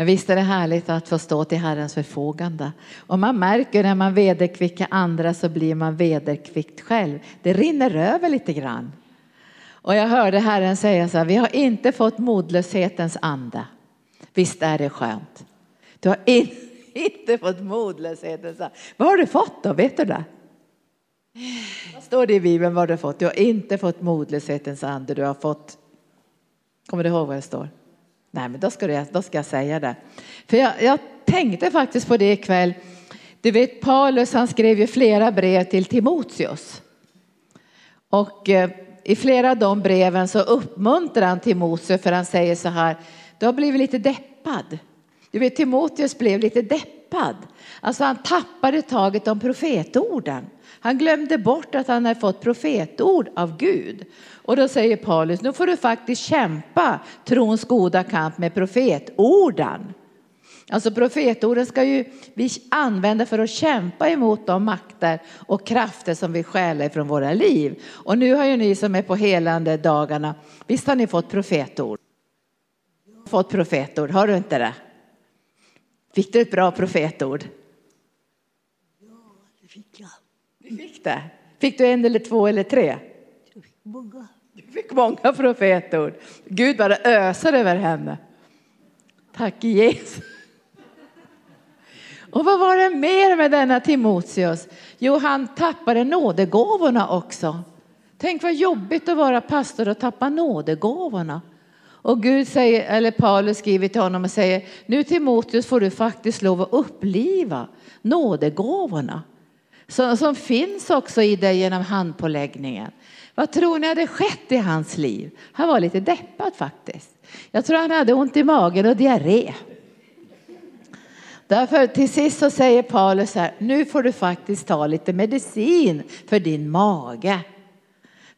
Men visst är det härligt att få stå till Herrens förfogande. Och man märker när man vederkvickar andra så blir man vederkvickt själv. Det rinner över lite grann. Och jag hörde Herren säga så här, vi har inte fått modlöshetens ande. Visst är det skönt? Du har in, inte fått modlöshetens ande. Vad har du fått då? Vet du det? Vad står det i Bibeln vad du har fått? Du har inte fått modlöshetens ande, du har fått... Kommer du ihåg vad det står? Nej, men då ska, du, då ska jag säga det. För jag, jag tänkte faktiskt på det ikväll. Du vet Paulus han skrev ju flera brev till Timoteus. Och eh, i flera av de breven så uppmuntrar han Timoteus för han säger så här, du har blivit lite deppad. Du vet Timoteus blev lite deppad. Alltså han tappade taget om profetorden. Han glömde bort att han hade fått profetord av Gud. Och då säger Paulus, nu får du faktiskt kämpa trons goda kamp med profetorden. Alltså profetorden ska ju vi använda för att kämpa emot de makter och krafter som vi stjäla ifrån våra liv. Och nu har ju ni som är på helande dagarna, visst har ni fått profetord? Fått profetord, har du inte det? Fick du ett bra profetord? Ja, det fick jag. Du fick det? Fick du en eller två eller tre? Många. Du fick många profetord. Gud bara öser över henne. Tack Jesus. Och vad var det mer med denna Timoteus? Jo, han tappade nådegåvorna också. Tänk vad jobbigt att vara pastor och tappa nådegåvorna. Och Gud säger, eller Paulus skriver till honom och säger, nu Timoteus får du faktiskt lov att uppliva nådegåvorna. Som, som finns också i dig genom handpåläggningen. Vad tror ni hade skett i hans liv? Han var lite deppad faktiskt. Jag tror han hade ont i magen och diarré. Därför till sist så säger Paulus här, nu får du faktiskt ta lite medicin för din mage.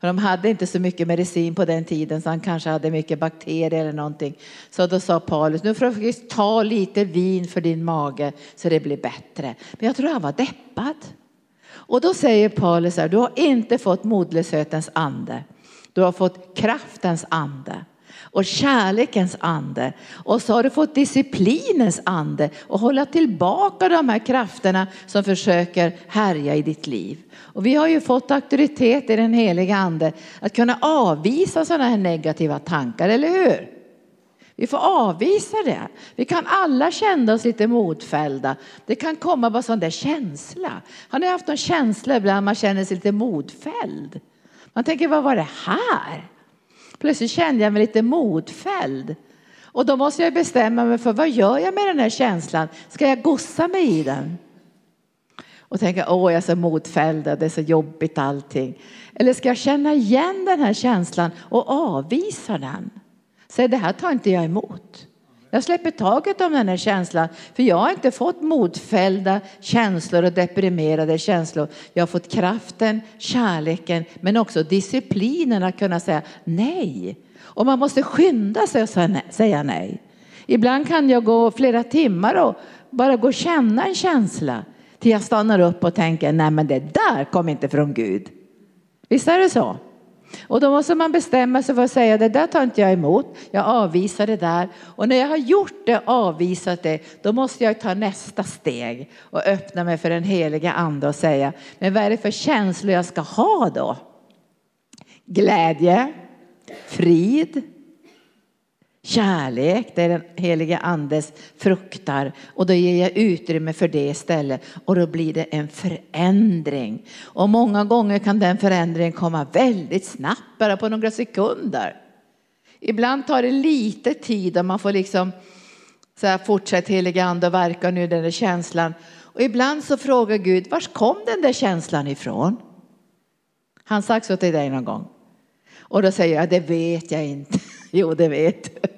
För de hade inte så mycket medicin på den tiden så han kanske hade mycket bakterier eller någonting. Så då sa Paulus, nu får du faktiskt ta lite vin för din mage så det blir bättre. Men jag tror han var deppad. Och då säger Paulus här, du har inte fått modlöshetens ande. Du har fått kraftens ande och kärlekens ande. Och så har du fått disciplinens ande och hålla tillbaka de här krafterna som försöker härja i ditt liv. Och vi har ju fått auktoritet i den heliga ande att kunna avvisa sådana här negativa tankar, eller hur? Vi får avvisa det. Vi kan alla känna oss lite modfällda. Det kan komma bara sån där känsla. Har ni haft någon känsla ibland man känner sig lite modfälld? Man tänker, vad var det här? Plötsligt kände jag mig lite modfälld. Och då måste jag bestämma mig för vad gör jag med den här känslan? Ska jag gossa mig i den? Och tänka, åh jag är så modfälld, det är så jobbigt allting. Eller ska jag känna igen den här känslan och avvisa den? Säg, det här tar inte jag emot. Jag släpper taget om den här känslan, för jag har inte fått modfällda känslor och deprimerade känslor. Jag har fått kraften, kärleken, men också disciplinen att kunna säga nej. Och man måste skynda sig att säga nej. Ibland kan jag gå flera timmar och bara gå och känna en känsla till jag stannar upp och tänker, nej men det där kom inte från Gud. Visst är det så? Och då måste man bestämma sig för att säga det där tar inte jag emot. Jag avvisar det där. Och när jag har gjort det, avvisat det, då måste jag ta nästa steg och öppna mig för den heliga ande och säga, men vad är det för känslor jag ska ha då? Glädje, frid, Kärlek, det är den heliga andes fruktar och då ger jag utrymme för det istället och då blir det en förändring. Och många gånger kan den förändringen komma väldigt snabbt, bara på några sekunder. Ibland tar det lite tid och man får liksom så här, fortsätt heliga ande och verka nu den där känslan. Och ibland så frågar Gud, var kom den där känslan ifrån? Han sagt så till dig någon gång. Och då säger jag, det vet jag inte. Jo, det vet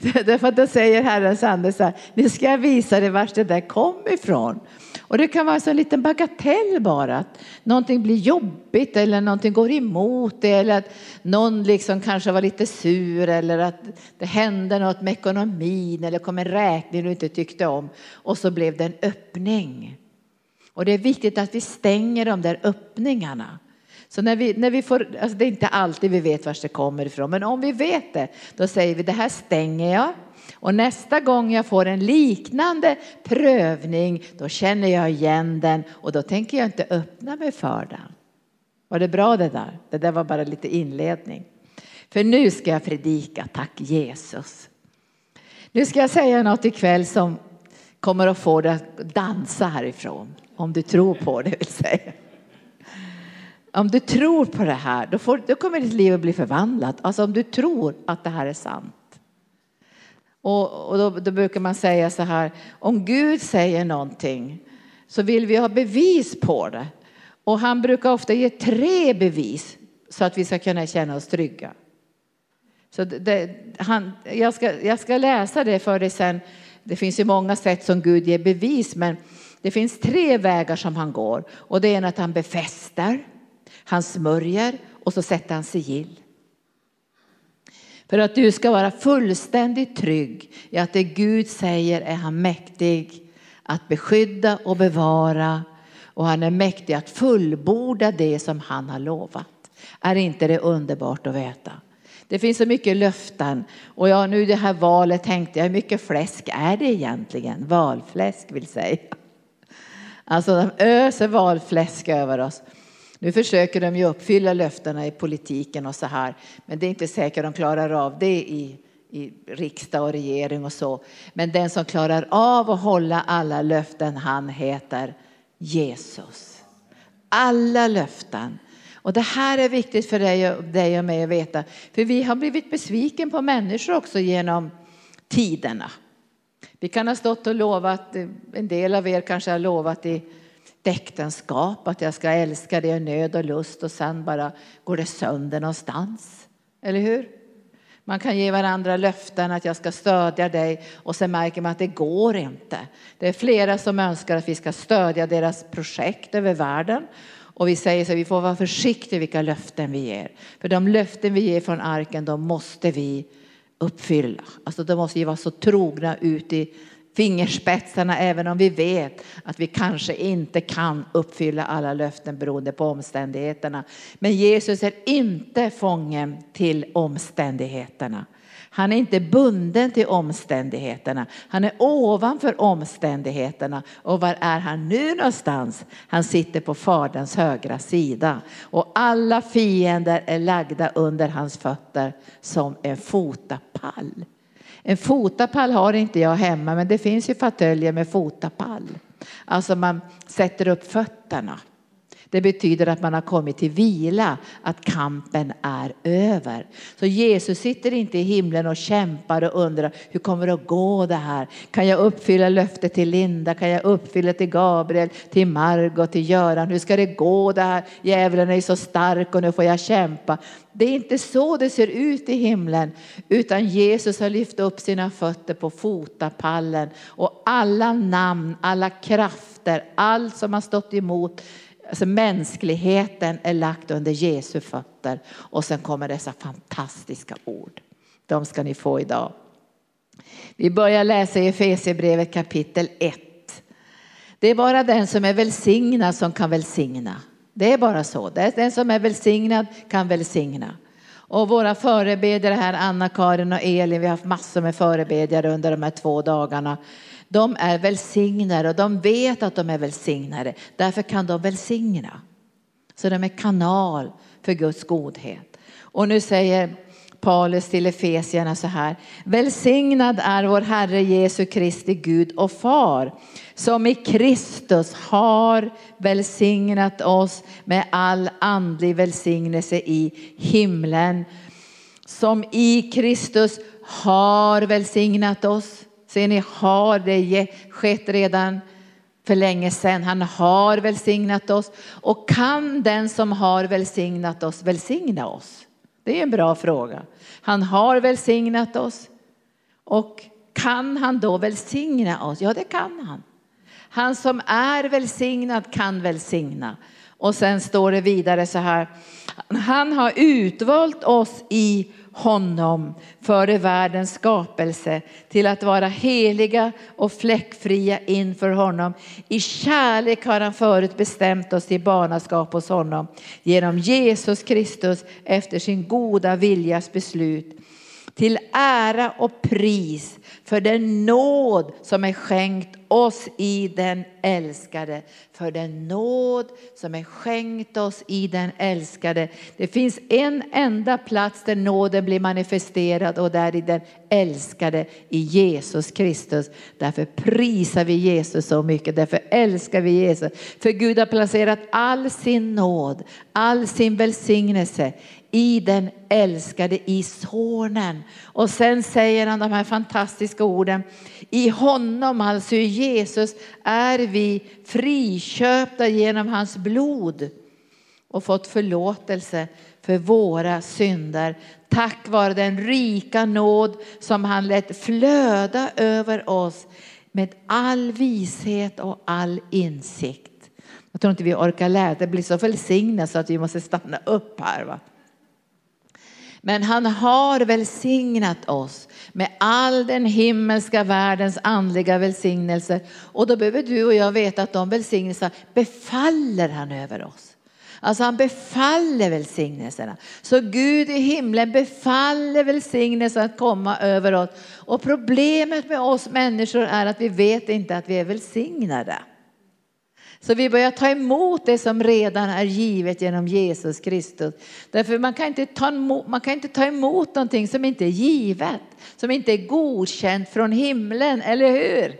Därför att då säger Herrens ande så här, nu ska jag visa dig vart det där kom ifrån. Och det kan vara så en liten bagatell bara, att någonting blir jobbigt eller någonting går emot det eller att någon liksom kanske var lite sur eller att det hände något med ekonomin eller kom en räkning du inte tyckte om och så blev det en öppning. Och det är viktigt att vi stänger de där öppningarna så när vi, när vi får, alltså det är inte alltid vi vet var det kommer ifrån, men om vi vet det, då säger vi det här stänger jag. Och nästa gång jag får en liknande prövning, då känner jag igen den och då tänker jag inte öppna mig för den. Var det bra det där? Det där var bara lite inledning. För nu ska jag predika, tack Jesus. Nu ska jag säga något ikväll som kommer att få dig att dansa härifrån. Om du tror på det vill säga. Om du tror på det här, då, får, då kommer ditt liv att bli förvandlat. Alltså om du tror att det här är sant. Och, och då, då, brukar man säga så här, om Gud säger någonting så vill vi ha bevis på det. Och han brukar ofta ge tre bevis så att vi ska kunna känna oss trygga. Så det, han, jag, ska, jag ska läsa det för dig sen. Det finns ju många sätt som Gud ger bevis, men det finns tre vägar som han går. Och det är att han befäster, han smörjer och så sätter han sigill. För att du ska vara fullständigt trygg i att det Gud säger är han mäktig att beskydda och bevara och han är mäktig att fullborda det som han har lovat. Är inte det underbart att veta? Det finns så mycket löften och ja, nu det här valet tänkte jag, hur mycket fläsk är det egentligen? Valfläsk vill säga. Alltså de öser valfläsk över oss. Nu försöker de ju uppfylla löftena i politiken och så här, men det är inte säkert de klarar av det i, i riksdag och regering och så. Men den som klarar av att hålla alla löften, han heter Jesus. Alla löften. Och det här är viktigt för dig och, dig och mig att veta, för vi har blivit besviken på människor också genom tiderna. Vi kan ha stått och lovat, en del av er kanske har lovat i äktenskap, att jag ska älska det i nöd och lust och sen bara går det sönder någonstans. Eller hur? Man kan ge varandra löften att jag ska stödja dig och sen märker man att det går inte. Det är flera som önskar att vi ska stödja deras projekt över världen och vi säger så vi får vara försiktiga vilka löften vi ger. För de löften vi ger från arken, de måste vi uppfylla. Alltså de måste vi vara så trogna ut i fingerspetsarna även om vi vet att vi kanske inte kan uppfylla alla löften beroende på omständigheterna. Men Jesus är inte fången till omständigheterna. Han är inte bunden till omständigheterna. Han är ovanför omständigheterna. Och var är han nu någonstans? Han sitter på Faderns högra sida. Och alla fiender är lagda under hans fötter som en fotapall. En fotapall har inte jag hemma, men det finns ju fåtöljer med fotapall. Alltså man sätter upp fötterna. Det betyder att man har kommit till vila, att kampen är över. Så Jesus sitter inte i himlen och kämpar och undrar hur kommer det att gå det här? Kan jag uppfylla löftet till Linda? Kan jag uppfylla till Gabriel, till Margot, till Göran? Hur ska det gå det här? Djävulen är så stark och nu får jag kämpa. Det är inte så det ser ut i himlen, utan Jesus har lyft upp sina fötter på fotapallen och alla namn, alla krafter, allt som har stått emot Alltså mänskligheten är lagt under Jesu fötter och sen kommer dessa fantastiska ord. De ska ni få idag. Vi börjar läsa i Efesierbrevet kapitel 1. Det är bara den som är välsignad som kan välsigna. Det är bara så. Den som är välsignad kan välsigna. Och våra förebedjare här, Anna-Karin och Elin, vi har haft massor med förebedjare under de här två dagarna de är välsignade och de vet att de är välsignade. Därför kan de välsigna. Så de är kanal för Guds godhet. Och nu säger Paulus till Efesierna så här. Välsignad är vår Herre Jesu Kristi Gud och Far som i Kristus har välsignat oss med all andlig välsignelse i himlen. Som i Kristus har välsignat oss Ser ni, har det skett redan för länge sedan. Han har välsignat oss. Och kan den som har välsignat oss välsigna oss? Det är en bra fråga. Han har välsignat oss. Och kan han då välsigna oss? Ja, det kan han. Han som är välsignad kan välsigna. Och sen står det vidare så här. Han har utvalt oss i honom före världens skapelse till att vara heliga och fläckfria inför honom. I kärlek har han förut bestämt oss till barnaskap hos honom genom Jesus Kristus efter sin goda viljas beslut till ära och pris för den nåd som är skänkt oss i den älskade. För den nåd som är skänkt oss i den älskade. Det finns en enda plats där nåden blir manifesterad och där i den älskade i Jesus Kristus. Därför prisar vi Jesus så mycket, därför älskar vi Jesus. För Gud har placerat all sin nåd, all sin välsignelse i den älskade, i sonen. Och sen säger han de här fantastiska orden. I honom, alltså i Jesus, är vi friköpta genom hans blod och fått förlåtelse för våra synder. Tack vare den rika nåd som han lät flöda över oss med all vishet och all insikt. Jag tror inte vi orkar lära, det blir så välsignat så att vi måste stanna upp här. Va? Men han har välsignat oss med all den himmelska världens andliga välsignelser. Och då behöver du och jag veta att de välsignelserna befaller han över oss. Alltså han befaller välsignelserna. Så Gud i himlen befaller välsignelsen att komma över oss. Och problemet med oss människor är att vi vet inte att vi är välsignade. Så vi börjar ta emot det som redan är givet genom Jesus Kristus. Därför man kan inte ta emot, man kan inte ta emot någonting som inte är givet, som inte är godkänt från himlen, eller hur?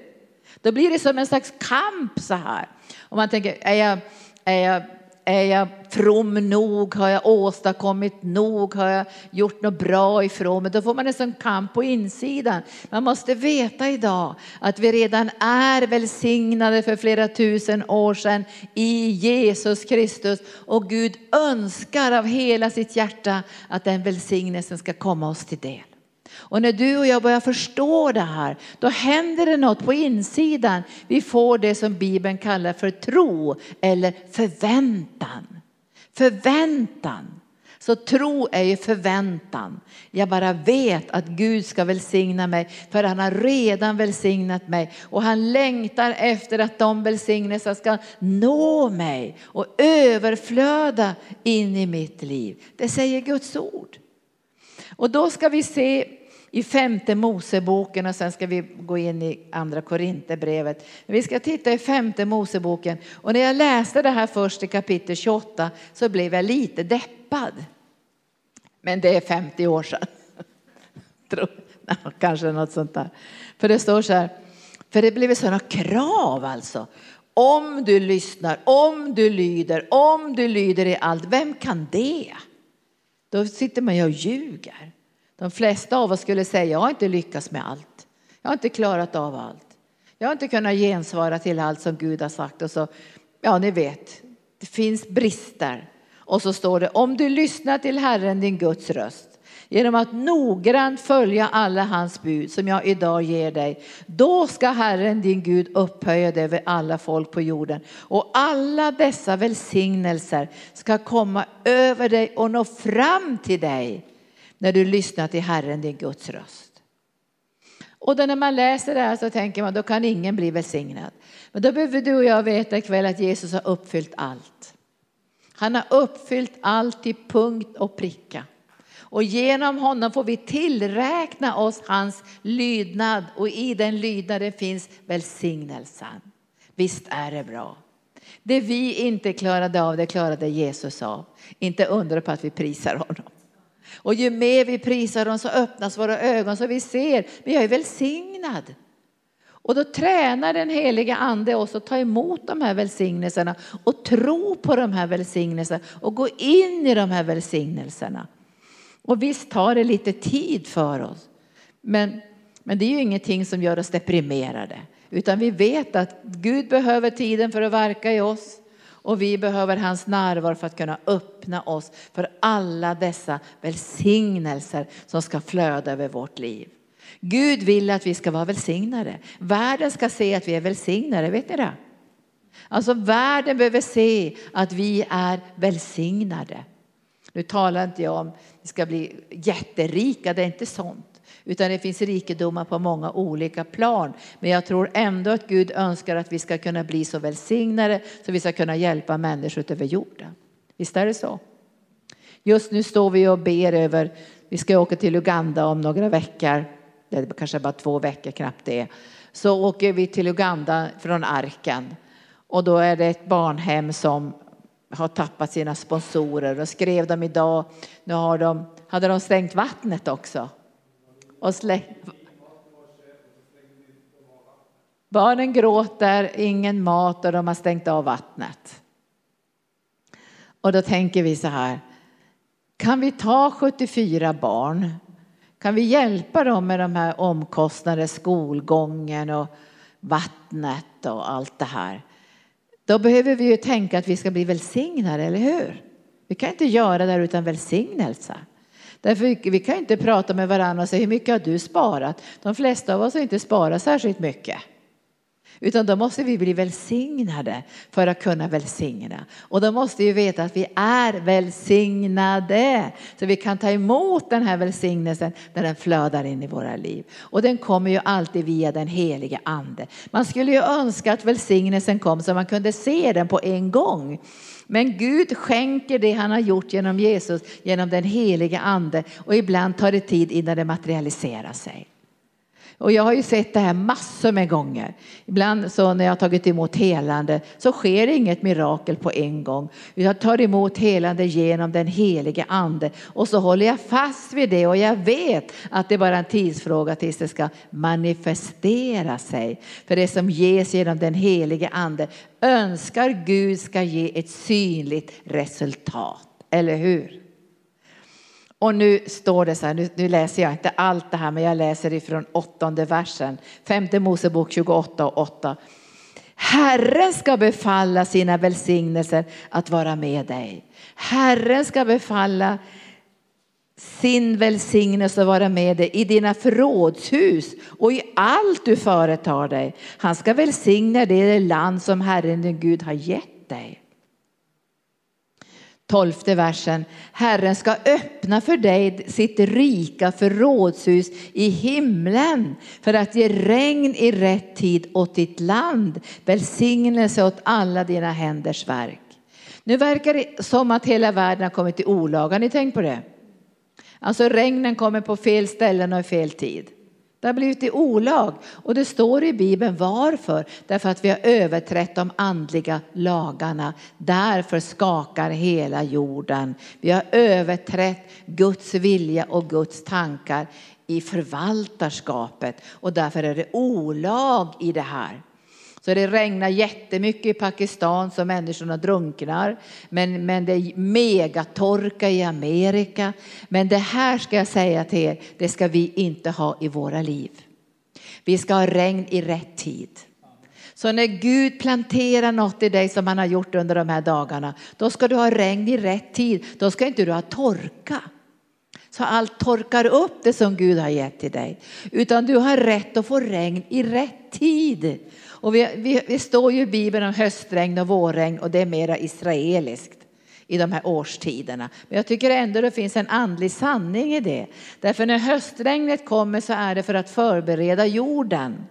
Då blir det som en slags kamp så här. Och man tänker, är jag, är jag är jag from nog? Har jag åstadkommit nog? Har jag gjort något bra ifrån mig? Då får man en sån kamp på insidan. Man måste veta idag att vi redan är välsignade för flera tusen år sedan i Jesus Kristus. Och Gud önskar av hela sitt hjärta att den välsignelsen ska komma oss till del. Och när du och jag börjar förstå det här, då händer det något på insidan. Vi får det som Bibeln kallar för tro eller förväntan. Förväntan. Så tro är ju förväntan. Jag bara vet att Gud ska välsigna mig för han har redan välsignat mig och han längtar efter att de välsignelserna ska nå mig och överflöda in i mitt liv. Det säger Guds ord. Och då ska vi se i femte Moseboken och sen ska vi gå in i andra Korinthierbrevet. Vi ska titta i femte Moseboken och när jag läste det här först i kapitel 28 så blev jag lite deppad. Men det är 50 år sedan. Kanske något sånt där. För det står så här, för det blev sådana krav alltså. Om du lyssnar, om du lyder, om du lyder i allt, vem kan det? Då sitter man ju och ljuger. De flesta av oss skulle säga, jag har inte lyckats med allt. Jag har inte klarat av allt. Jag har inte kunnat gensvara till allt som Gud har sagt. Och så, ja, ni vet, det finns brister. Och så står det, om du lyssnar till Herren din Guds röst genom att noggrant följa alla hans bud som jag idag ger dig. Då ska Herren din Gud upphöja dig över alla folk på jorden och alla dessa välsignelser ska komma över dig och nå fram till dig när du lyssnar till Herren, din Guds röst. Och då när man läser det här så tänker man då kan ingen bli välsignad. Men då behöver du och jag veta ikväll att Jesus har uppfyllt allt. Han har uppfyllt allt till punkt och pricka. Och genom honom får vi tillräkna oss hans lydnad och i den lydnaden finns välsignelsen. Visst är det bra. Det vi inte klarade av, det klarade Jesus av. Inte undra på att vi prisar honom. Och ju mer vi prisar honom så öppnas våra ögon så vi ser, men jag är välsignad. Och då tränar den heliga ande oss att ta emot de här välsignelserna och tro på de här välsignelserna och gå in i de här välsignelserna. Och visst tar det lite tid för oss, men, men det är ju ingenting som gör oss deprimerade. Utan vi vet att Gud behöver tiden för att verka i oss. Och vi behöver hans närvaro för att kunna öppna oss för alla dessa välsignelser som ska flöda över vårt liv. Gud vill att vi ska vara välsignade. Världen ska se att vi är välsignade, vet ni det? Alltså världen behöver se att vi är välsignade. Nu talar inte jag om att vi ska bli jätterika, det är inte sånt. Utan det finns rikedomar på många olika plan. Men jag tror ändå att Gud önskar att vi ska kunna bli så välsignade så vi ska kunna hjälpa människor över jorden. Visst är det så? Just nu står vi och ber över, vi ska åka till Uganda om några veckor, det är kanske bara två veckor knappt det. Så åker vi till Uganda från Arken och då är det ett barnhem som har tappat sina sponsorer och skrev de idag, nu har de, hade de stängt vattnet också. Och släck... Barnen gråter, ingen mat och de har stängt av vattnet. Och då tänker vi så här, kan vi ta 74 barn? Kan vi hjälpa dem med de här omkostnaderna, skolgången och vattnet och allt det här? Då behöver vi ju tänka att vi ska bli välsignade, eller hur? Vi kan inte göra det utan välsignelse. Därför vi kan inte prata med varandra och säga hur mycket har du sparat? De flesta av oss har inte sparat särskilt mycket. Utan då måste vi bli välsignade för att kunna välsigna. Och då måste vi veta att vi är välsignade. Så vi kan ta emot den här välsignelsen när den flödar in i våra liv. Och den kommer ju alltid via den helige ande. Man skulle ju önska att välsignelsen kom så man kunde se den på en gång. Men Gud skänker det han har gjort genom Jesus, genom den helige ande. Och ibland tar det tid innan det materialiserar sig. Och jag har ju sett det här massor med gånger. Ibland så när jag har tagit emot helande så sker inget mirakel på en gång. Jag tar emot helande genom den helige ande och så håller jag fast vid det och jag vet att det är bara en tidsfråga tills det ska manifestera sig. För det som ges genom den helige ande önskar Gud ska ge ett synligt resultat. Eller hur? Och nu står det så här, nu, nu, läser jag inte allt det här, men jag läser ifrån åttonde versen, femte Mosebok 28 och 8. Herren ska befalla sina välsignelser att vara med dig. Herren ska befalla sin välsignelse att vara med dig i dina förrådshus och i allt du företar dig. Han ska välsigna det land som Herren din Gud har gett dig. Tolfte versen. Herren ska öppna för dig sitt rika förrådshus i himlen för att ge regn i rätt tid åt ditt land, välsignelse åt alla dina händers verk. Nu verkar det som att hela världen har kommit i olaga. Har ni tänkt på det? Alltså regnen kommer på fel ställen och i fel tid. Det har blivit i olag och det står i Bibeln varför. Därför att vi har överträtt de andliga lagarna. Därför skakar hela jorden. Vi har överträtt Guds vilja och Guds tankar i förvaltarskapet och därför är det olag i det här. Så det regnar jättemycket i Pakistan så människorna drunknar. Men, men det är megatorka i Amerika. Men det här ska jag säga till er, det ska vi inte ha i våra liv. Vi ska ha regn i rätt tid. Så när Gud planterar något i dig som han har gjort under de här dagarna, då ska du ha regn i rätt tid. Då ska inte du ha torka. Så allt torkar upp det som Gud har gett till dig. Utan du har rätt att få regn i rätt tid. Och vi, vi, vi står ju i Bibeln om höstregn och vårregn och det är mera israeliskt i de här årstiderna. Men jag tycker ändå det finns en andlig sanning i det. Därför när höstregnet kommer så är det för att förbereda jorden.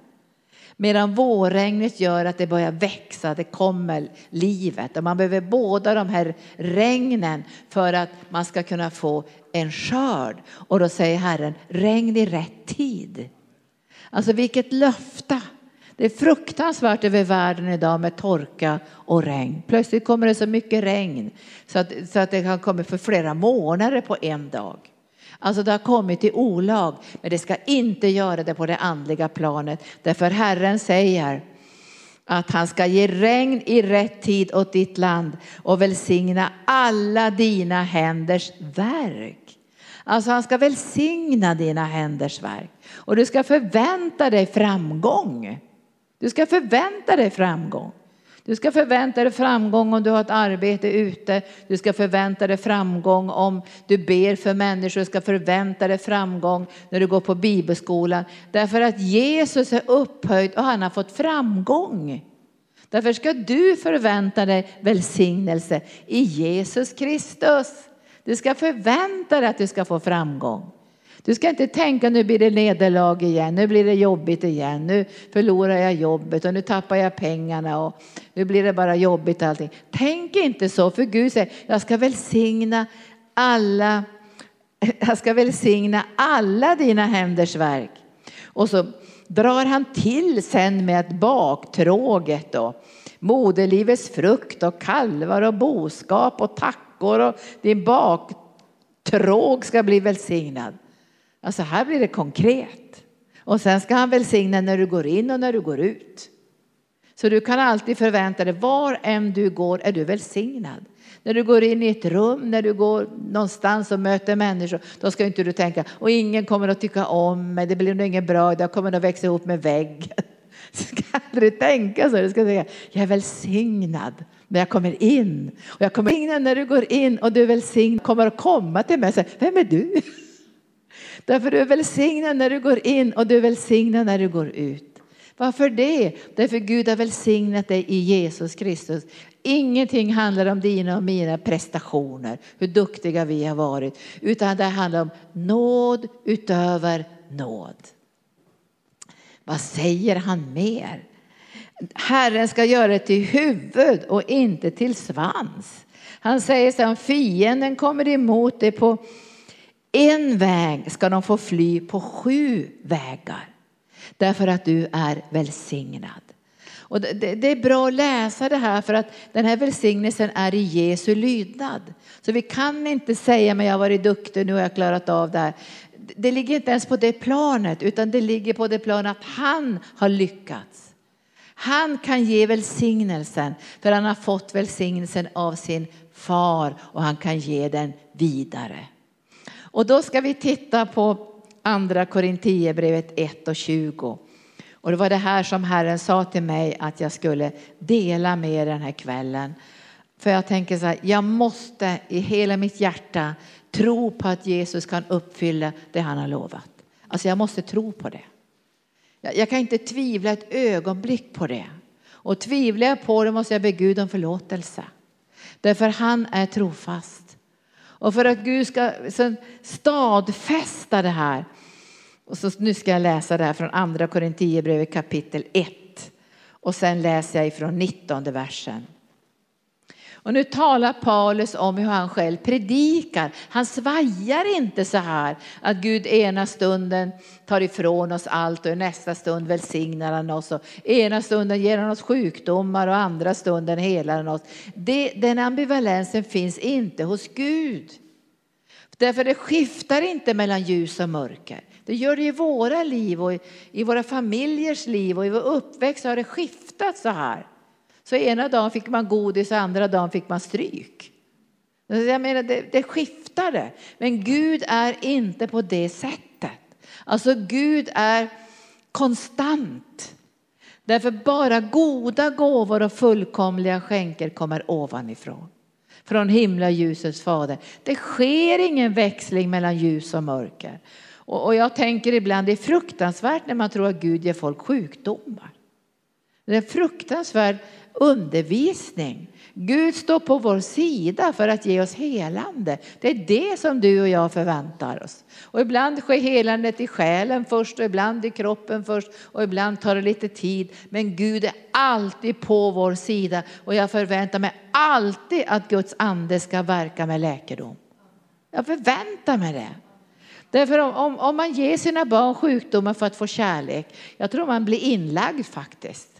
Medan vårregnet gör att det börjar växa, det kommer livet. Och man behöver båda de här regnen för att man ska kunna få en skörd. Och då säger Herren, regn i rätt tid. Alltså vilket löfte. Det är fruktansvärt över världen idag med torka och regn. Plötsligt kommer det så mycket regn så att, så att det kan komma för flera månader på en dag. Alltså det har kommit i olag, men det ska inte göra det på det andliga planet. Därför Herren säger att han ska ge regn i rätt tid åt ditt land och välsigna alla dina händers verk. Alltså han ska välsigna dina händers verk och du ska förvänta dig framgång. Du ska förvänta dig framgång. Du ska förvänta dig framgång om du har ett arbete ute. Du ska förvänta dig framgång om du ber för människor. Du ska förvänta dig framgång när du går på bibelskolan. Därför att Jesus är upphöjd och han har fått framgång. Därför ska du förvänta dig välsignelse i Jesus Kristus. Du ska förvänta dig att du ska få framgång. Du ska inte tänka nu blir det nederlag igen, nu blir det jobbigt igen, nu förlorar jag jobbet och nu tappar jag pengarna och nu blir det bara jobbigt allting. Tänk inte så, för Gud säger jag ska välsigna alla, jag ska välsigna alla dina händers verk. Och så drar han till sen med ett baktråget då. Moderlivets frukt och kalvar och boskap och tackor och din baktråg ska bli välsignad. Alltså här blir det konkret. Och sen ska han välsigna när du går in och när du går ut. Så du kan alltid förvänta dig, var än du går är du välsignad. När du går in i ett rum, när du går någonstans och möter människor, då ska inte du tänka, och ingen kommer att tycka om mig, det blir nog inget bra, jag kommer att växa ihop med väggen. Du ska aldrig tänka så, du ska tänka, jag är välsignad när jag kommer in. Och jag kommer in när du går in och du är välsignad, kommer att komma till mig och säga, vem är du? Därför du är välsignad när du går in och du är välsignad när du går ut. Varför det? Därför Gud har välsignat dig i Jesus Kristus. Ingenting handlar om dina och mina prestationer, hur duktiga vi har varit, utan det handlar om nåd utöver nåd. Vad säger han mer? Herren ska göra det till huvud och inte till svans. Han säger så här, om fienden kommer emot dig på en väg ska de få fly på sju vägar. Därför att du är välsignad. Och det, det, är bra att läsa det här för att den här välsignelsen är i Jesu lydnad. Så vi kan inte säga men jag har varit duktig, nu har jag klarat av det här. Det ligger inte ens på det planet utan det ligger på det planet att han har lyckats. Han kan ge välsignelsen för han har fått välsignelsen av sin far och han kan ge den vidare. Och då ska vi titta på andra Korintierbrevet 1 och 20. Och det var det här som Herren sa till mig att jag skulle dela med den här kvällen. För jag tänker så här, jag måste i hela mitt hjärta tro på att Jesus kan uppfylla det han har lovat. Alltså jag måste tro på det. Jag kan inte tvivla ett ögonblick på det. Och tvivlar jag på det måste jag be Gud om förlåtelse. Därför han är trofast. Och för att Gud ska stadfästa det här. Och så, nu ska jag läsa det här från andra Korinthierbrevet kapitel 1. Och sen läser jag ifrån 19 versen. Och nu talar Paulus om hur han själv predikar. Han svajar inte så här att Gud ena stunden tar ifrån oss allt och i nästa stund välsignar han oss. Och ena stunden ger han oss sjukdomar och andra stunden helar han oss. Det, den ambivalensen finns inte hos Gud. Därför det skiftar inte mellan ljus och mörker. Det gör det i våra liv och i, i våra familjers liv och i vår uppväxt har det skiftat så här. Så ena dagen fick man godis och andra dagen fick man stryk. Jag menar, det, det skiftade. Men Gud är inte på det sättet. Alltså Gud är konstant. Därför bara goda gåvor och fullkomliga skänker kommer ovanifrån. Från himla ljusets fader. Det sker ingen växling mellan ljus och mörker. Och, och jag tänker ibland det är fruktansvärt när man tror att Gud ger folk sjukdomar. Det är fruktansvärt undervisning. Gud står på vår sida för att ge oss helande. Det är det som du och jag förväntar oss. Och ibland sker helandet i själen först och ibland i kroppen först och ibland tar det lite tid. Men Gud är alltid på vår sida och jag förväntar mig alltid att Guds ande ska verka med läkedom. Jag förväntar mig det. Därför om, om, om man ger sina barn sjukdomar för att få kärlek, jag tror man blir inlagd faktiskt.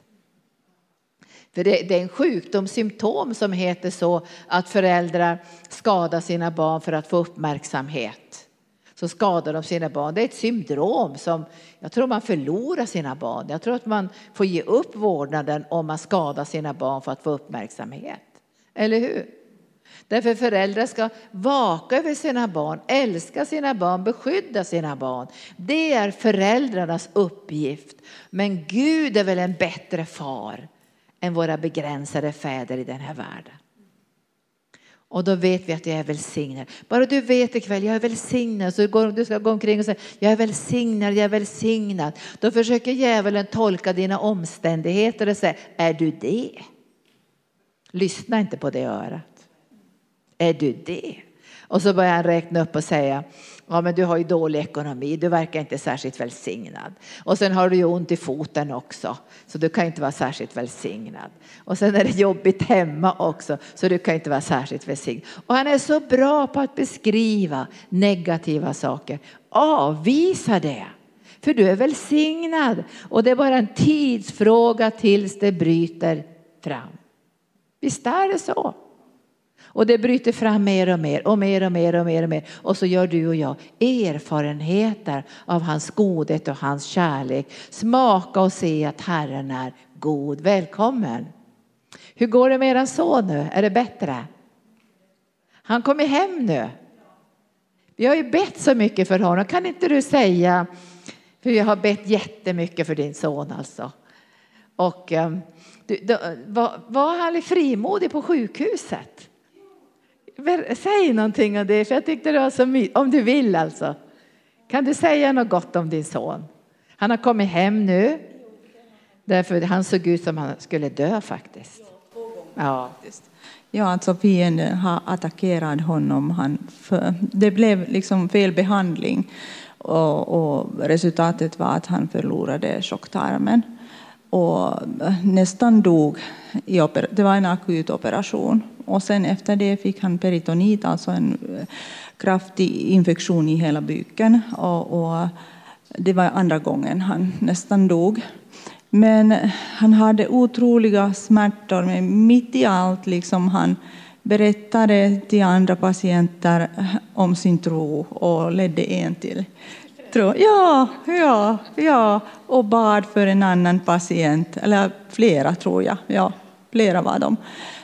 För det, det är en sjukdomssymptom som heter så att föräldrar skadar sina barn för att få uppmärksamhet. Så skadar de sina barn. Det är ett syndrom som jag tror man förlorar sina barn. Jag tror att man får ge upp vårdnaden om man skadar sina barn för att få uppmärksamhet. Eller hur? Därför föräldrar ska vaka över sina barn, älska sina barn, beskydda sina barn. Det är föräldrarnas uppgift. Men Gud är väl en bättre far än våra begränsade fäder i den här världen. Och då vet vi att jag är välsignad. Bara du vet ikväll, jag är välsignad. Så du ska gå omkring och säga, jag är välsignad, jag är välsignad. Då försöker djävulen tolka dina omständigheter och säga, är du det? Lyssna inte på det örat. Är du det? Och så börjar han räkna upp och säga, ja men du har ju dålig ekonomi, du verkar inte särskilt välsignad. Och sen har du ju ont i foten också, så du kan inte vara särskilt välsignad. Och sen är det jobbigt hemma också, så du kan inte vara särskilt välsignad. Och han är så bra på att beskriva negativa saker. Avvisa det. För du är välsignad och det är bara en tidsfråga tills det bryter fram. Visst är det så? Och det bryter fram mer och mer och mer och mer och mer och mer. Och så gör du och jag erfarenheter av hans godhet och hans kärlek. Smaka och se att Herren är god. Välkommen. Hur går det med er son nu? Är det bättre? Han kommer hem nu. Vi har ju bett så mycket för honom. Kan inte du säga, för vi har bett jättemycket för din son alltså. Och um, du, då, var, var han frimodig på sjukhuset? Säg någonting om det, för jag tyckte det var så mysigt. Om du vill alltså. Kan du säga något gott om din son? Han har kommit hem nu. Därför han såg ut som han skulle dö faktiskt. Ja. Ja, alltså fienden har attackerat honom. Han för, det blev liksom fel behandling och, och, resultatet var att han förlorade tjocktarmen och eh, nästan dog. I det var en akut operation och sen efter det fick han peritonit, alltså en eh, kraftig infektion i hela buken. Och, och det var andra gången han nästan dog. Men han hade otroliga smärtor, men mitt i allt liksom han berättade till andra patienter om sin tro och ledde en till tro. Ja, ja, ja, och bad för en annan patient, eller flera tror jag. Ja, flera var de.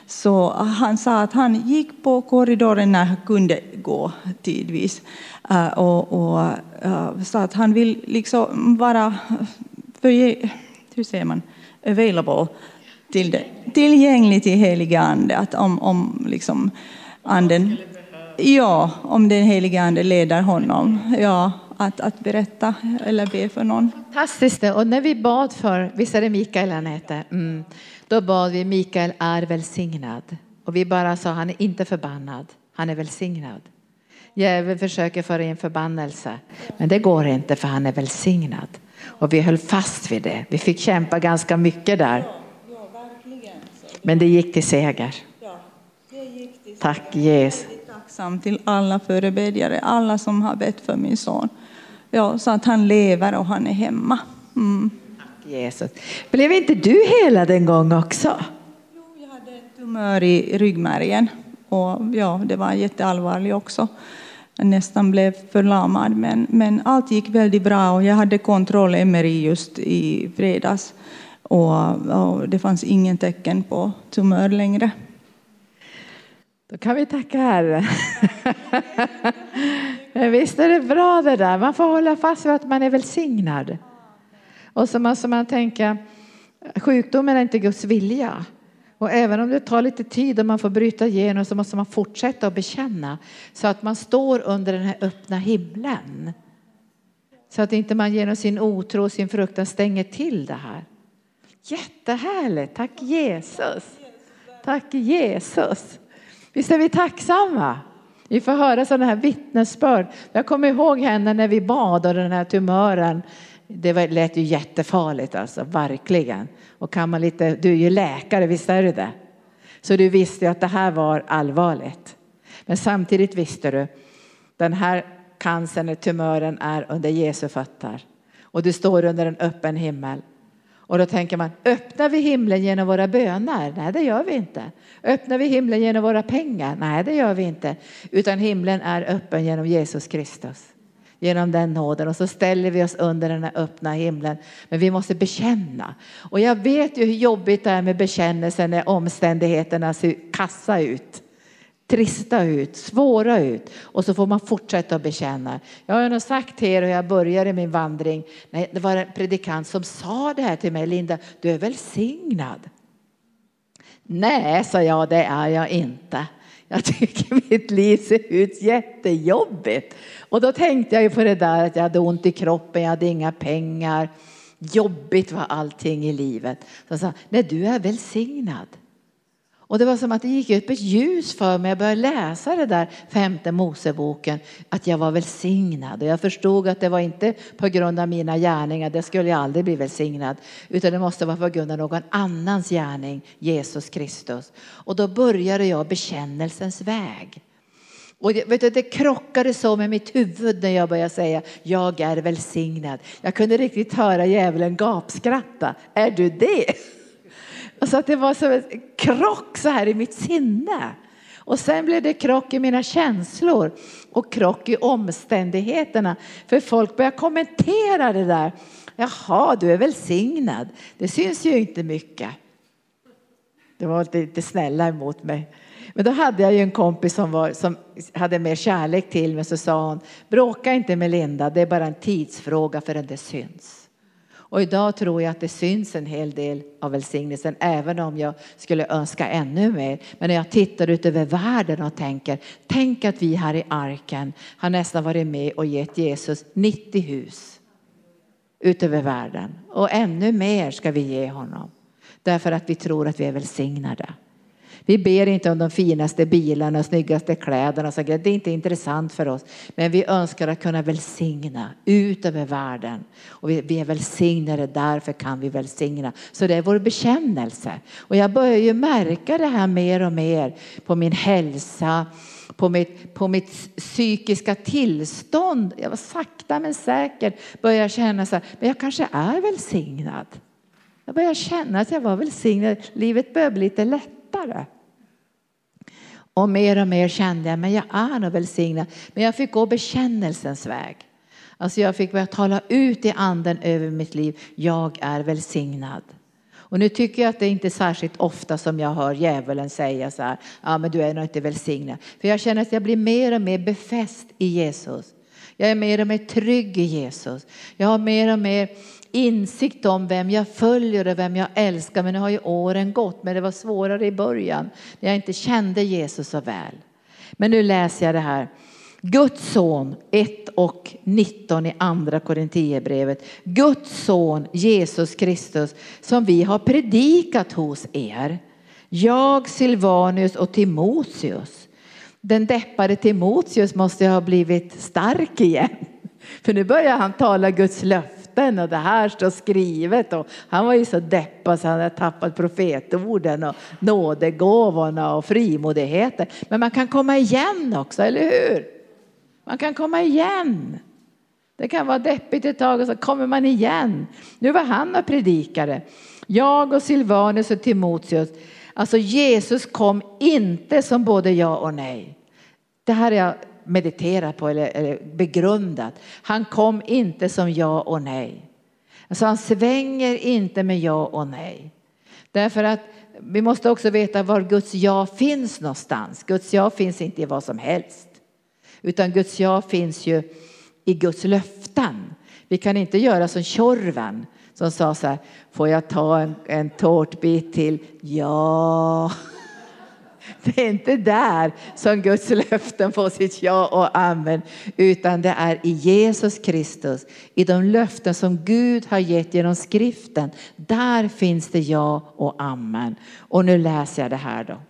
Så han sa att han gick på korridoren när han kunde gå tidvis. Uh, och, och eh, sa att han vill liksom vara för, hur säger man, available till det, tillgänglig till heliga ande. Att om, om liksom anden, ja, om den heliga ande leder honom. Ja, att, att berätta eller be för någon. Fantastiskt. Och när vi bad för, visst är det Mikael han heter? Mm. Då bad vi Mikael är välsignad. Och vi bara sa han är inte förbannad, han är välsignad. Djävulen försöker föra in förbannelse, men det går inte för han är välsignad. Och vi höll fast vid det. Vi fick kämpa ganska mycket där. Men det gick till seger. Tack Jesus. Jag är Tacksam till alla förebedjare, alla som har bett för min son. Ja, så att han lever och han är hemma. Mm. Jesus. Blev inte du helad en gång också? Jo, jag hade en tumör i ryggmärgen och ja, det var jätteallvarligt också. Jag nästan blev förlamad, men, men allt gick väldigt bra och jag hade kontroll MRI just i fredags och, och det fanns ingen tecken på tumör längre. Då kan vi tacka Herren. Visst är det bra det där, man får hålla fast vid att man är välsignad. Och så måste man tänka, sjukdomen är inte Guds vilja. Och även om det tar lite tid och man får bryta igenom så måste man fortsätta att bekänna så att man står under den här öppna himlen. Så att inte man genom sin otro och sin fruktan stänger till det här. Jättehärligt, tack Jesus. Tack Jesus. Visst är vi tacksamma? Vi får höra sådana här vittnesbörd. Jag kommer ihåg henne när vi bad och den här tumören det var, lät ju jättefarligt alltså, verkligen. Och kan man lite, du är ju läkare, visst är du det? Så du visste ju att det här var allvarligt. Men samtidigt visste du, den här cancern, tumören är under Jesu fötter. Och du står under en öppen himmel. Och då tänker man, öppnar vi himlen genom våra böner? Nej, det gör vi inte. Öppnar vi himlen genom våra pengar? Nej, det gör vi inte. Utan himlen är öppen genom Jesus Kristus genom den nåden och så ställer vi oss under den här öppna himlen. Men vi måste bekänna. Och jag vet ju hur jobbigt det är med bekännelsen när omständigheterna ser kassa ut. Trista ut, svåra ut och så får man fortsätta att bekänna. Jag har nog sagt till er hur jag började min vandring. Det var en predikant som sa det här till mig, Linda, du är välsignad. Nej, sa jag, det är jag inte jag tycker mitt liv ser ut jättejobbigt. Och då tänkte jag ju på det där att jag hade ont i kroppen, jag hade inga pengar. Jobbigt var allting i livet. Så jag sa, nej du är välsignad. Och det var som att det gick upp ett ljus för mig. Jag började läsa det där femte Moseboken, att jag var välsignad. Och jag förstod att det var inte på grund av mina gärningar, det skulle jag aldrig bli välsignad. Utan det måste vara på grund av någon annans gärning, Jesus Kristus. Och då började jag bekännelsens väg. Och det, vet du, det krockade så med mitt huvud när jag började säga jag är välsignad. Jag kunde riktigt höra djävulen gapskratta. Är du det? Alltså att det var som en krock så här i mitt sinne. Och sen blev det krock i mina känslor och krock i omständigheterna. För folk började kommentera det där. Jaha, du är välsignad. Det syns ju inte mycket. Det var lite snälla emot mig. Men då hade jag ju en kompis som, var, som hade mer kärlek till mig. Så sa hon, bråka inte med Linda, det är bara en tidsfråga förrän det syns. Och idag tror jag att det syns en hel del av välsignelsen, även om jag skulle önska ännu mer. Men när jag tittar ut över världen och tänker, tänk att vi här i arken har nästan varit med och gett Jesus 90 hus utöver världen. Och ännu mer ska vi ge honom. Därför att vi tror att vi är välsignade. Vi ber inte om de finaste bilarna och snyggaste kläderna. Så det är inte intressant för oss. Men vi önskar att kunna välsigna ut över världen. Och vi är välsignade, därför kan vi välsigna. Så det är vår bekännelse. Och jag börjar ju märka det här mer och mer på min hälsa på mitt, på mitt psykiska tillstånd. Jag var sakta men säkert började känna så här, men jag kanske är välsignad. Jag började känna att jag var välsignad. Livet började bli lite lättare. Och mer och mer kände jag, men jag är nog välsignad. Men jag fick gå bekännelsens väg. Alltså jag fick börja tala ut i anden över mitt liv. Jag är välsignad. Och nu tycker jag att det inte är särskilt ofta som jag hör djävulen säga så här, ja men du är nog inte välsignad. För jag känner att jag blir mer och mer befäst i Jesus. Jag är mer och mer trygg i Jesus. Jag har mer och mer insikt om vem jag följer och vem jag älskar. Men nu har ju åren gått, men det var svårare i början när jag inte kände Jesus så väl. Men nu läser jag det här. Guds son 1 och 19 i andra Korinthierbrevet. Guds son Jesus Kristus som vi har predikat hos er. Jag, Silvanus och Timoteus. Den deppade Timoteus måste ha blivit stark igen. För nu börjar han tala Guds löfte öppen och det här står skrivet. Och han var ju så deppad så han hade tappat profetorden och nådegåvorna och frimodigheten. Men man kan komma igen också, eller hur? Man kan komma igen. Det kan vara deppigt ett tag och så kommer man igen. Nu var han och predikade. Jag och Silvanus och Timoteus. Alltså Jesus kom inte som både ja och nej. Det här är jag mediterat på eller, eller begrundat. Han kom inte som ja och nej. Alltså han svänger inte med ja och nej. Därför att vi måste också veta var Guds ja finns någonstans. Guds ja finns inte i vad som helst. Utan Guds ja finns ju i Guds löften. Vi kan inte göra som Tjorven som sa så här, får jag ta en, en tårtbit till? Ja. Det är inte där som Guds löften får sitt ja och amen, utan det är i Jesus Kristus, i de löften som Gud har gett genom skriften. Där finns det ja och amen. Och nu läser jag det här då.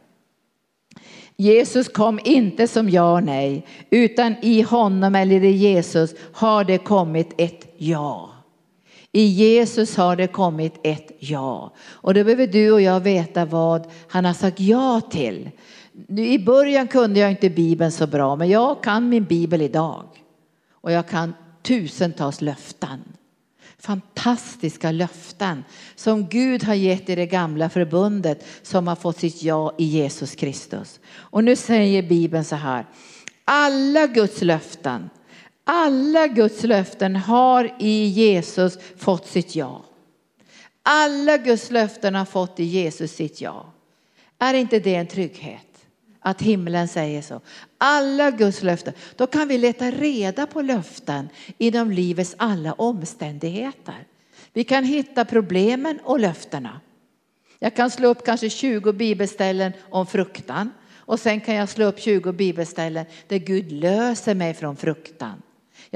Jesus kom inte som ja och nej, utan i honom eller i Jesus har det kommit ett ja. I Jesus har det kommit ett ja. Och då behöver du och jag veta vad han har sagt ja till. I början kunde jag inte Bibeln så bra, men jag kan min Bibel idag. Och jag kan tusentals löften. Fantastiska löften som Gud har gett i det gamla förbundet som har fått sitt ja i Jesus Kristus. Och nu säger Bibeln så här. Alla Guds löften alla Guds löften har i Jesus fått sitt ja. Alla Guds löften har fått i Jesus sitt ja. Är inte det en trygghet? Att himlen säger så. Alla Guds löften. Då kan vi leta reda på löften inom livets alla omständigheter. Vi kan hitta problemen och löftena. Jag kan slå upp kanske 20 bibelställen om fruktan Och sen kan jag slå upp 20 bibelställen där Gud löser mig från fruktan.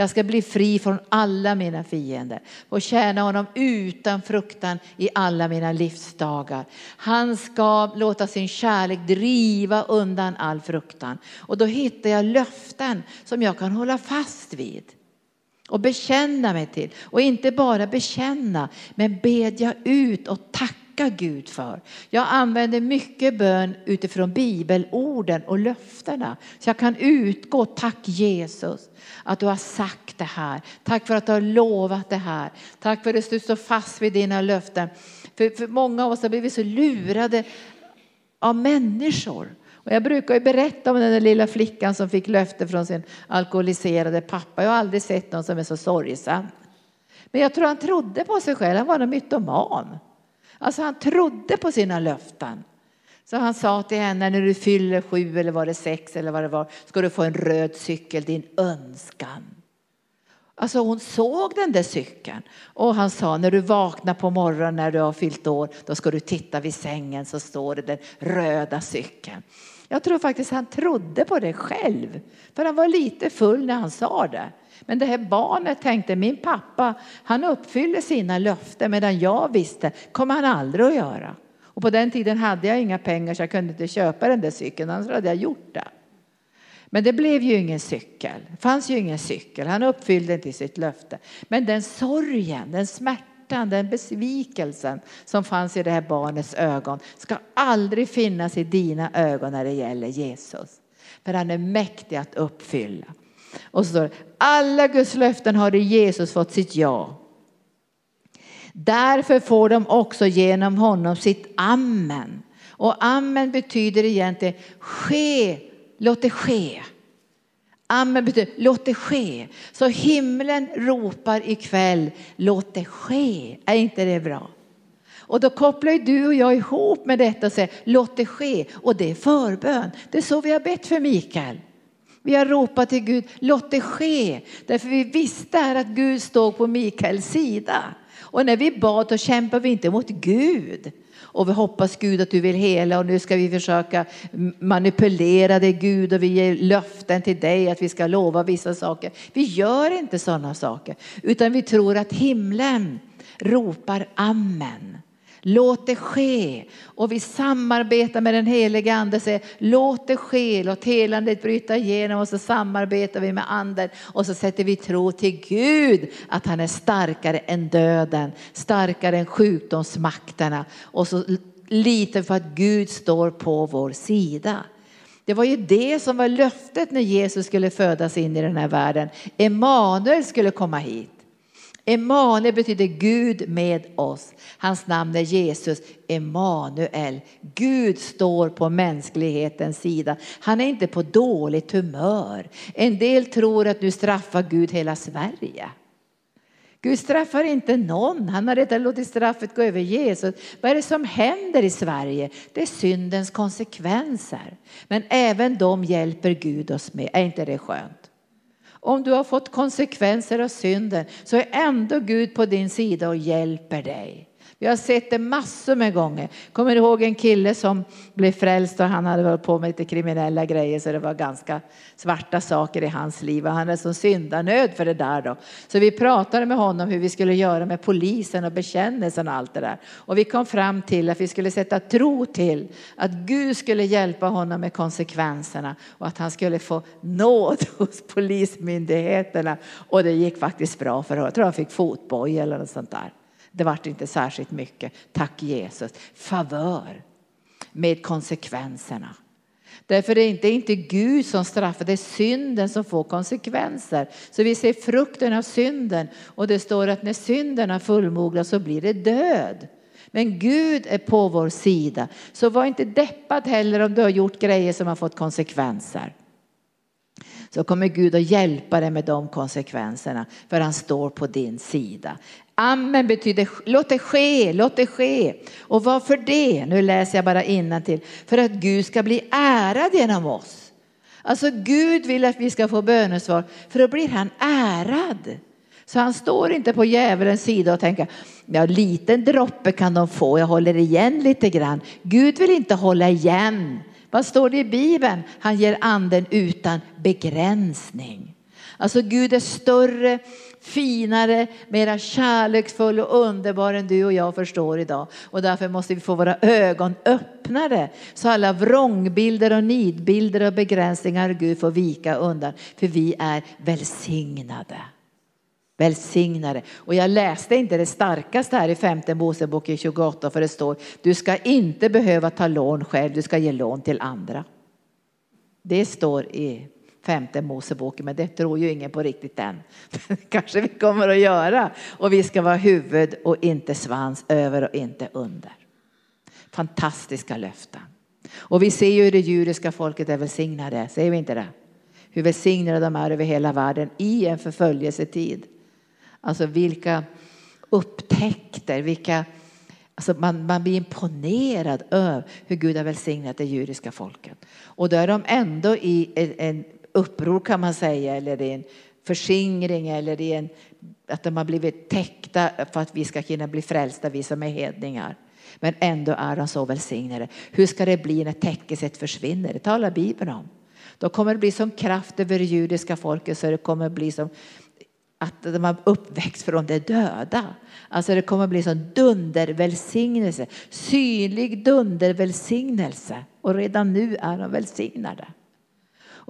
Jag ska bli fri från alla mina fiender och tjäna honom utan fruktan i alla mina livsdagar. Han ska låta sin kärlek driva undan all fruktan. Och då hittar jag löften som jag kan hålla fast vid och bekänna mig till. Och inte bara bekänna, men bedja ut och tacka Gud för. Jag använder mycket bön utifrån bibelorden och löftena. Så jag kan utgå, tack Jesus att du har sagt det här. Tack för att du har lovat det här. Tack för att du står fast vid dina löften. För, för många av oss har blivit så lurade av människor. Och jag brukar ju berätta om den där lilla flickan som fick löfte från sin alkoholiserade pappa. Jag har aldrig sett någon som är så sorgsam. Men jag tror han trodde på sig själv, han var en mytoman. Alltså han trodde på sina löften. Så han sa till henne, när du fyller sju eller var det sex eller vad det var, ska du få en röd cykel, din önskan. Alltså hon såg den där cykeln och han sa när du vaknar på morgonen när du har fyllt år, då ska du titta vid sängen så står det den röda cykeln. Jag tror faktiskt han trodde på det själv, för han var lite full när han sa det. Men det här barnet tänkte, min pappa, han uppfyller sina löften medan jag visste, kommer han aldrig att göra. Och på den tiden hade jag inga pengar så jag kunde inte köpa den där cykeln, annars hade jag gjort det. Men det blev ju ingen cykel, det fanns ju ingen cykel, han uppfyllde inte sitt löfte. Men den sorgen, den smärtan, den besvikelsen som fanns i det här barnets ögon ska aldrig finnas i dina ögon när det gäller Jesus. För han är mäktig att uppfylla. Och så står det, alla Guds löften har i Jesus fått sitt ja. Därför får de också genom honom sitt amen. Och amen betyder egentligen ske, låt det ske. Amen betyder låt det ske. Så himlen ropar ikväll, låt det ske. Är inte det bra? Och då kopplar du och jag ihop med detta och säger låt det ske. Och det är förbön. Det är så vi har bett för Mikael. Vi har ropat till Gud, låt det ske. Därför vi visste att Gud stod på Mikaels sida. Och när vi bad så kämpade vi inte mot Gud. Och vi hoppas Gud att du vill hela och nu ska vi försöka manipulera dig Gud och vi ger löften till dig att vi ska lova vissa saker. Vi gör inte sådana saker utan vi tror att himlen ropar amen. Låt det ske. Och vi samarbetar med den helige ande och säger låt det ske, låt helandet bryta igenom och så samarbetar vi med anden och så sätter vi tro till Gud att han är starkare än döden, starkare än sjukdomsmakterna och så litar vi på att Gud står på vår sida. Det var ju det som var löftet när Jesus skulle födas in i den här världen. Emanuel skulle komma hit. Emanuel betyder Gud med oss. Hans namn är Jesus, Emanuel. Gud står på mänsklighetens sida. Han är inte på dåligt humör. En del tror att nu straffar Gud hela Sverige. Gud straffar inte någon. Han har redan låtit straffet gå över Jesus. Vad är det som händer i Sverige? Det är syndens konsekvenser. Men även de hjälper Gud oss med. Är inte det skönt? Om du har fått konsekvenser av synden så är ändå Gud på din sida och hjälper dig. Vi har sett det massor med gånger. Kommer du ihåg en kille som blev frälst och han hade varit på med lite kriminella grejer så det var ganska svarta saker i hans liv och han är som syndanöd för det där då. Så vi pratade med honom hur vi skulle göra med polisen och bekännelsen och allt det där. Och vi kom fram till att vi skulle sätta tro till att Gud skulle hjälpa honom med konsekvenserna och att han skulle få nåd hos polismyndigheterna. Och det gick faktiskt bra för honom. Jag tror han fick fotboja eller något sånt där. Det vart inte särskilt mycket, tack Jesus. Favör med konsekvenserna. Därför är det inte Gud som straffar, det är synden som får konsekvenser. Så vi ser frukten av synden och det står att när synden har fullmognat så blir det död. Men Gud är på vår sida. Så var inte deppad heller om du har gjort grejer som har fått konsekvenser. Så kommer Gud att hjälpa dig med de konsekvenserna för han står på din sida. Amen betyder låt det ske, låt det ske. Och varför det? Nu läser jag bara till. För att Gud ska bli ärad genom oss. Alltså Gud vill att vi ska få bönesvar för då blir han ärad. Så han står inte på djävulens sida och tänker, ja liten droppe kan de få, jag håller igen lite grann. Gud vill inte hålla igen Vad står det i Bibeln? Han ger anden utan begränsning. Alltså Gud är större, finare, mera kärleksfull och underbar än du och jag förstår idag. Och därför måste vi få våra ögon öppnade så alla vrångbilder och nidbilder och begränsningar Gud får vika undan. För vi är välsignade. Välsignade. Och jag läste inte det starkaste här i femte Mosebok i 28 för det står du ska inte behöva ta lån själv, du ska ge lån till andra. Det står i femte Moseboken, men det tror ju ingen på riktigt än. kanske vi kommer att göra. Och vi ska vara huvud och inte svans, över och inte under. Fantastiska löften. Och vi ser ju hur det judiska folket är välsignade, säger vi inte det? Hur välsignade de är över hela världen i en förföljelsetid. Alltså vilka upptäckter, vilka Alltså man, man blir imponerad över hur Gud har välsignat det judiska folket. Och då är de ändå i en, en uppror kan man säga, eller i en förskingring eller i en, att de har blivit täckta för att vi ska kunna bli frälsta, vi som är hedningar. Men ändå är de så välsignade. Hur ska det bli när täckelset försvinner? Det talar Bibeln om. Då kommer det bli som kraft över det judiska folket så det kommer bli som att de har uppväxt från de döda. Alltså det kommer bli som dundervälsignelse, synlig dundervälsignelse. Och redan nu är de välsignade.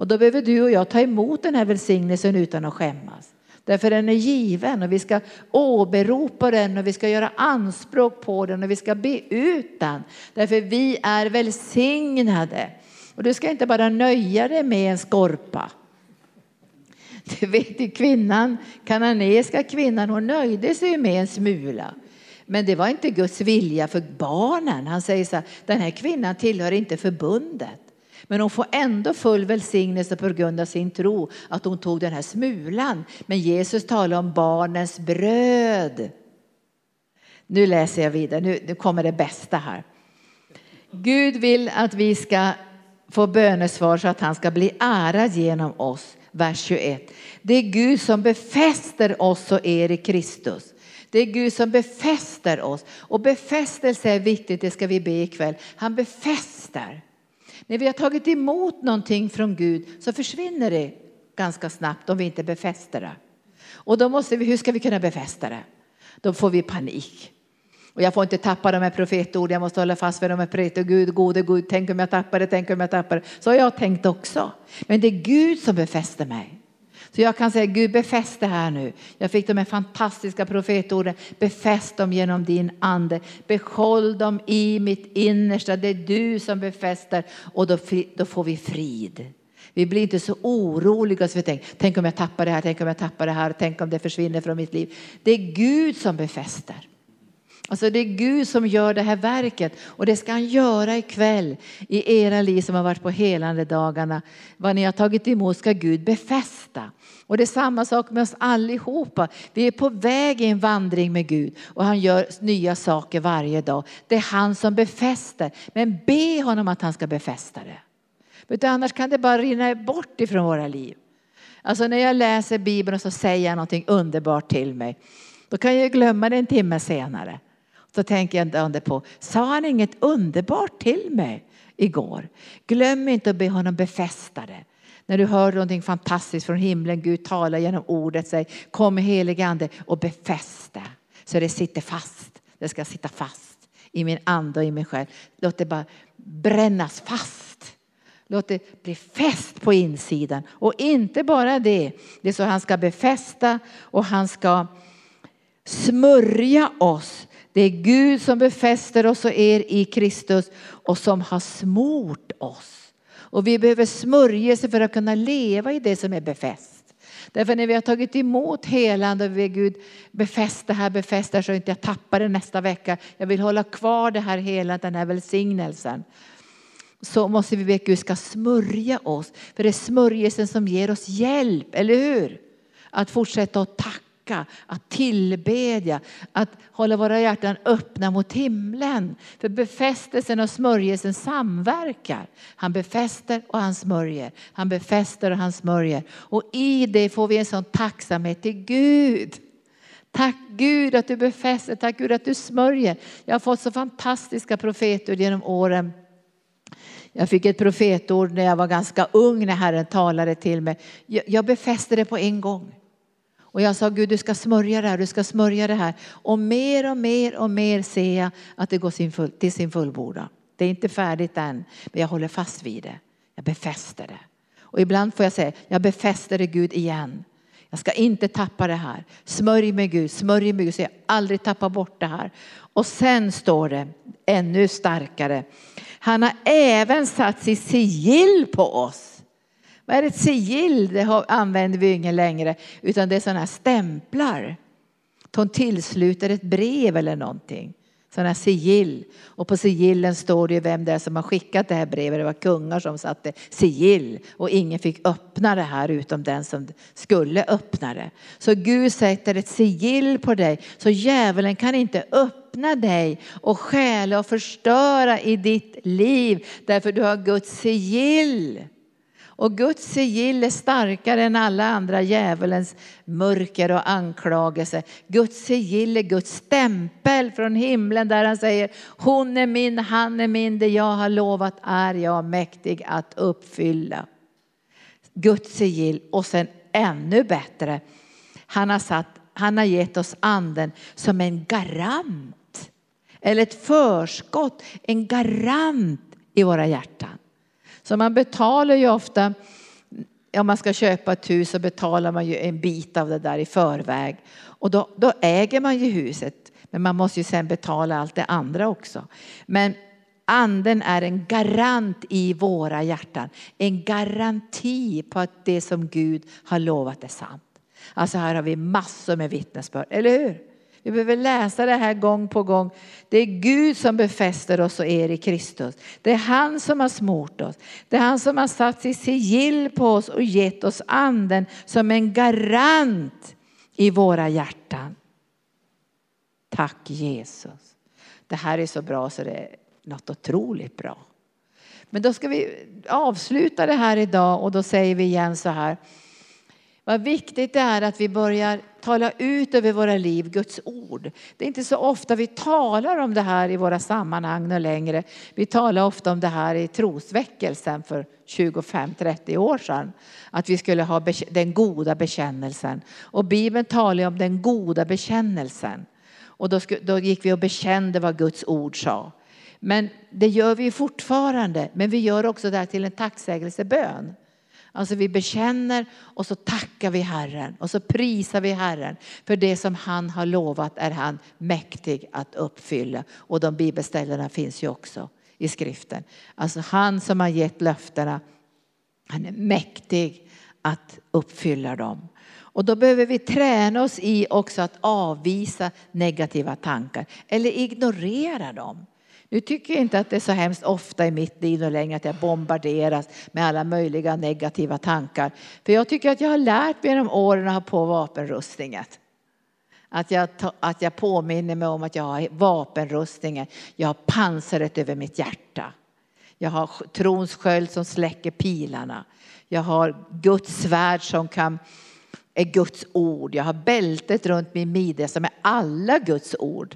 Och då behöver du och jag ta emot den här välsignelsen utan att skämmas. Därför den är given och vi ska åberopa den och vi ska göra anspråk på den och vi ska be ut den. Därför vi är välsignade. Och du ska inte bara nöja dig med en skorpa. Du vet ju kvinnan, kananeiska kvinnan, hon nöjde sig med en smula. Men det var inte Guds vilja för barnen. Han säger så här, den här kvinnan tillhör inte förbundet. Men hon får ändå full välsignelse på grund av sin tro att hon tog den här smulan. Men Jesus talar om barnens bröd. Nu läser jag vidare, nu, nu kommer det bästa här. Gud vill att vi ska få bönesvar så att han ska bli ärad genom oss. Vers 21. Det är Gud som befäster oss och er i Kristus. Det är Gud som befäster oss. Och befästelse är viktigt, det ska vi be ikväll. Han befäster. När vi har tagit emot någonting från Gud så försvinner det ganska snabbt om vi inte befäster det. Och då måste vi, hur ska vi kunna befästa det? Då får vi panik. Och jag får inte tappa de här profetorden, jag måste hålla fast vid de här profeterna. Gud, gode Gud, tänk om jag tappar det, tänk om jag tappar det. Så har jag tänkt också. Men det är Gud som befäster mig. Så jag kan säga Gud befäst det här nu. Jag fick de här fantastiska profetorden. Befäst dem genom din ande. Behåll dem i mitt innersta. Det är du som befäster och då, då får vi frid. Vi blir inte så oroliga så vi tänker, tänk om jag tappar det här, tänk om jag tappar det här, tänk om det försvinner från mitt liv. Det är Gud som befäster. Alltså det är Gud som gör det här verket och det ska han göra ikväll i era liv som har varit på helande dagarna. Vad ni har tagit emot ska Gud befästa. Och det är samma sak med oss allihopa. Vi är på väg i en vandring med Gud och han gör nya saker varje dag. Det är han som befäster. Men be honom att han ska befästa det. För annars kan det bara rinna bort ifrån våra liv. Alltså när jag läser Bibeln och så säger jag någonting underbart till mig. Då kan jag glömma det en timme senare. Så tänker jag inte på, sa han inget underbart till mig igår? Glöm inte att be honom befästa det. När du hör någonting fantastiskt från himlen, Gud talar genom ordet, säg kom helige ande och befästa så det sitter fast. Det ska sitta fast i min ande och i min själ. Låt det bara brännas fast. Låt det bli fäst på insidan. Och inte bara det, det är så han ska befästa och han ska smörja oss det är Gud som befäster oss och er i Kristus och som har smort oss. Och vi behöver smörjelse för att kunna leva i det som är befäst. Därför när vi har tagit emot helande och vi Gud befäst det här, befäst det här så att jag inte tappar det nästa vecka. Jag vill hålla kvar det här helandet, den här välsignelsen. Så måste vi be att Gud ska smörja oss. För det är smörjelsen som ger oss hjälp, eller hur? Att fortsätta att tacka tacka, att tillbedja, att hålla våra hjärtan öppna mot himlen. För befästelsen och smörjelsen samverkar. Han befäster och han smörjer. Han befäster och han smörjer. Och i det får vi en sån tacksamhet till Gud. Tack Gud att du befäster, tack Gud att du smörjer. Jag har fått så fantastiska profetord genom åren Jag fick ett profetord när jag var ganska ung när Herren talade till mig. Jag, jag befäste det på en gång. Och jag sa Gud du ska smörja det här, du ska smörja det här. Och mer och mer och mer ser jag att det går sin full, till sin fullborda. Det är inte färdigt än, men jag håller fast vid det. Jag befäster det. Och ibland får jag säga, jag befäster det Gud igen. Jag ska inte tappa det här. Smörj mig Gud, smörj mig Gud så jag aldrig tappar bort det här. Och sen står det ännu starkare. Han har även satt sitt sigill på oss. Vad är ett sigill? Det använder vi ingen längre utan det är sådana här stämplar. De tillsluter ett brev eller någonting sådana här sigill. Och på sigillen står det ju vem det är som har skickat det här brevet. Det var kungar som satte sigill och ingen fick öppna det här utom den som skulle öppna det. Så Gud sätter ett sigill på dig så djävulen kan inte öppna dig och stjäla och förstöra i ditt liv därför du har Guds sigill. Och Guds sigill är starkare än alla andra djävulens mörker och anklagelse. Guds sigill är Guds stämpel från himlen där han säger hon är min, han är min, det jag har lovat är jag mäktig att uppfylla. Guds sigill och sen ännu bättre, han har, satt, han har gett oss anden som en garant eller ett förskott, en garant i våra hjärtan. Så man betalar ju ofta, om man ska köpa ett hus så betalar man ju en bit av det där i förväg. Och då, då äger man ju huset. Men man måste ju sen betala allt det andra också. Men anden är en garant i våra hjärtan. En garanti på att det som Gud har lovat är sant. Alltså här har vi massor med vittnesbörd, eller hur? Vi behöver läsa det här gång på gång. Det är Gud som befäster oss och er i Kristus. Det är han som har smort oss. Det är han som har satt sitt sigill på oss och gett oss anden som en garant i våra hjärtan. Tack Jesus. Det här är så bra så det är något otroligt bra. Men då ska vi avsluta det här idag och då säger vi igen så här. Vad viktigt det är att vi börjar tala ut över våra liv Guds ord. Det är inte så ofta vi talar om det här i våra sammanhang nu längre. Vi talar ofta om det här i trosväckelsen för 25-30 år sedan. Att vi skulle ha den goda bekännelsen. Och Bibeln talar om den goda bekännelsen. Och då, då gick vi och bekände vad Guds ord sa. Men det gör vi fortfarande, men vi gör också det här till en tacksägelsebön. Alltså vi bekänner och så tackar vi Herren och så prisar vi Herren. För det som han har lovat är han mäktig att uppfylla. Och de bibelställena finns ju också i skriften. Alltså han som har gett löftena, han är mäktig att uppfylla dem. Och då behöver vi träna oss i också att avvisa negativa tankar eller ignorera dem. Nu tycker jag inte att det är så hemskt ofta i mitt liv längre att jag bombarderas med alla möjliga negativa tankar. För jag tycker att jag har lärt mig genom åren att ha på vapenrustningen. Att jag, att jag påminner mig om att jag har vapenrustningen. Jag har pansaret över mitt hjärta. Jag har trons sköld som släcker pilarna. Jag har Guds svärd som kan, är Guds ord. Jag har bältet runt min midja som är alla Guds ord.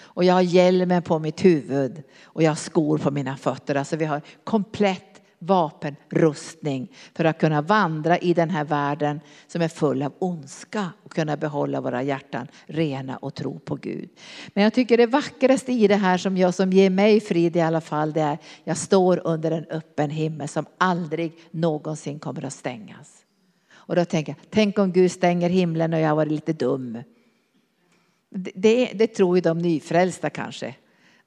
Och jag har hjälmen på mitt huvud och jag har skor på mina fötter. Alltså vi har komplett vapenrustning för att kunna vandra i den här världen som är full av ondska och kunna behålla våra hjärtan rena och tro på Gud. Men jag tycker det vackraste i det här som, jag, som ger mig frid i alla fall det är jag står under en öppen himmel som aldrig någonsin kommer att stängas. Och då tänker jag, tänk om Gud stänger himlen och jag har varit lite dum. Det, det tror ju de nyfrälsta kanske.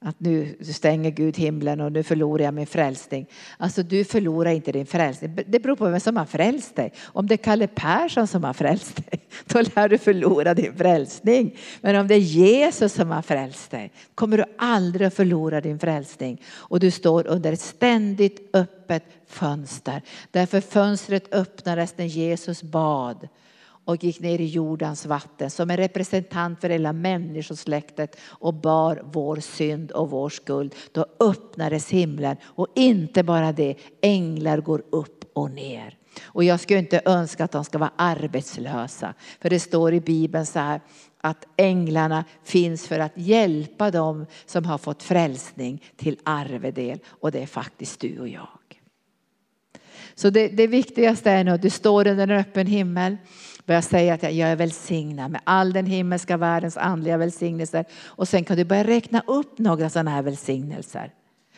Att nu stänger Gud himlen och nu förlorar jag min frälsning. Alltså du förlorar inte din frälsning. Det beror på vem som har frälst dig. Om det är Kalle Persson som har frälst dig, då lär du förlora din frälsning. Men om det är Jesus som har frälst dig, kommer du aldrig att förlora din frälsning. Och du står under ett ständigt öppet fönster. Därför fönstret öppnades när Jesus bad och gick ner i jordens vatten som en representant för hela människosläktet och bar vår synd och vår skuld. Då öppnades himlen och inte bara det, änglar går upp och ner. Och jag skulle inte önska att de ska vara arbetslösa. För det står i Bibeln så här att änglarna finns för att hjälpa dem som har fått frälsning till arvedel. Och det är faktiskt du och jag. Så det, det viktigaste är nu att du står under en öppen himmel. Börja säga att jag är välsignad med all den himmelska världens andliga välsignelser. Och sen kan du börja räkna upp några sådana här välsignelser.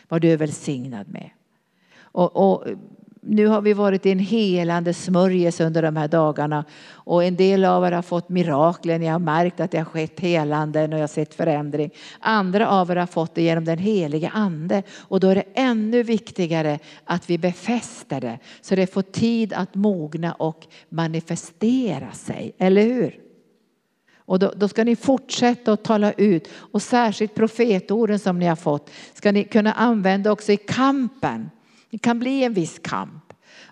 Vad du är välsignad med. Och, och nu har vi varit i en helande smörjelse under de här dagarna och en del av er har fått mirakler, ni har märkt att det har skett helanden och jag har sett förändring. Andra av er har fått det genom den helige ande och då är det ännu viktigare att vi befäster det så det får tid att mogna och manifestera sig, eller hur? Och då, då, ska ni fortsätta att tala ut och särskilt profetorden som ni har fått ska ni kunna använda också i kampen det kan bli en viss kamp.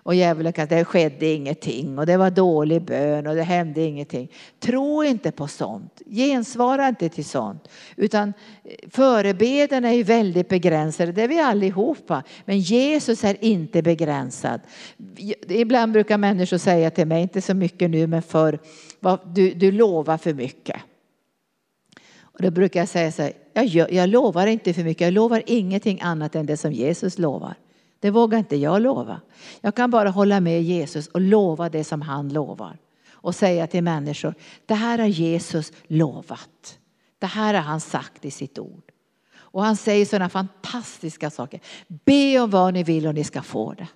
Och djävulen kan det skedde ingenting och det var dålig bön och det hände ingenting. Tro inte på sånt. Gensvara inte till sånt. Utan eh, förebeden är ju väldigt begränsade, det är vi allihopa. Men Jesus är inte begränsad. Ibland brukar människor säga till mig, inte så mycket nu men förr, du, du lovar för mycket. Och då brukar jag säga så här, jag, jag lovar inte för mycket, jag lovar ingenting annat än det som Jesus lovar. Det vågar inte jag lova. Jag kan bara hålla med Jesus och lova det som han lovar. Och säga till människor, det här har Jesus lovat. Det här har han sagt i sitt ord. Och han säger sådana fantastiska saker. Be om vad ni vill och ni ska få det.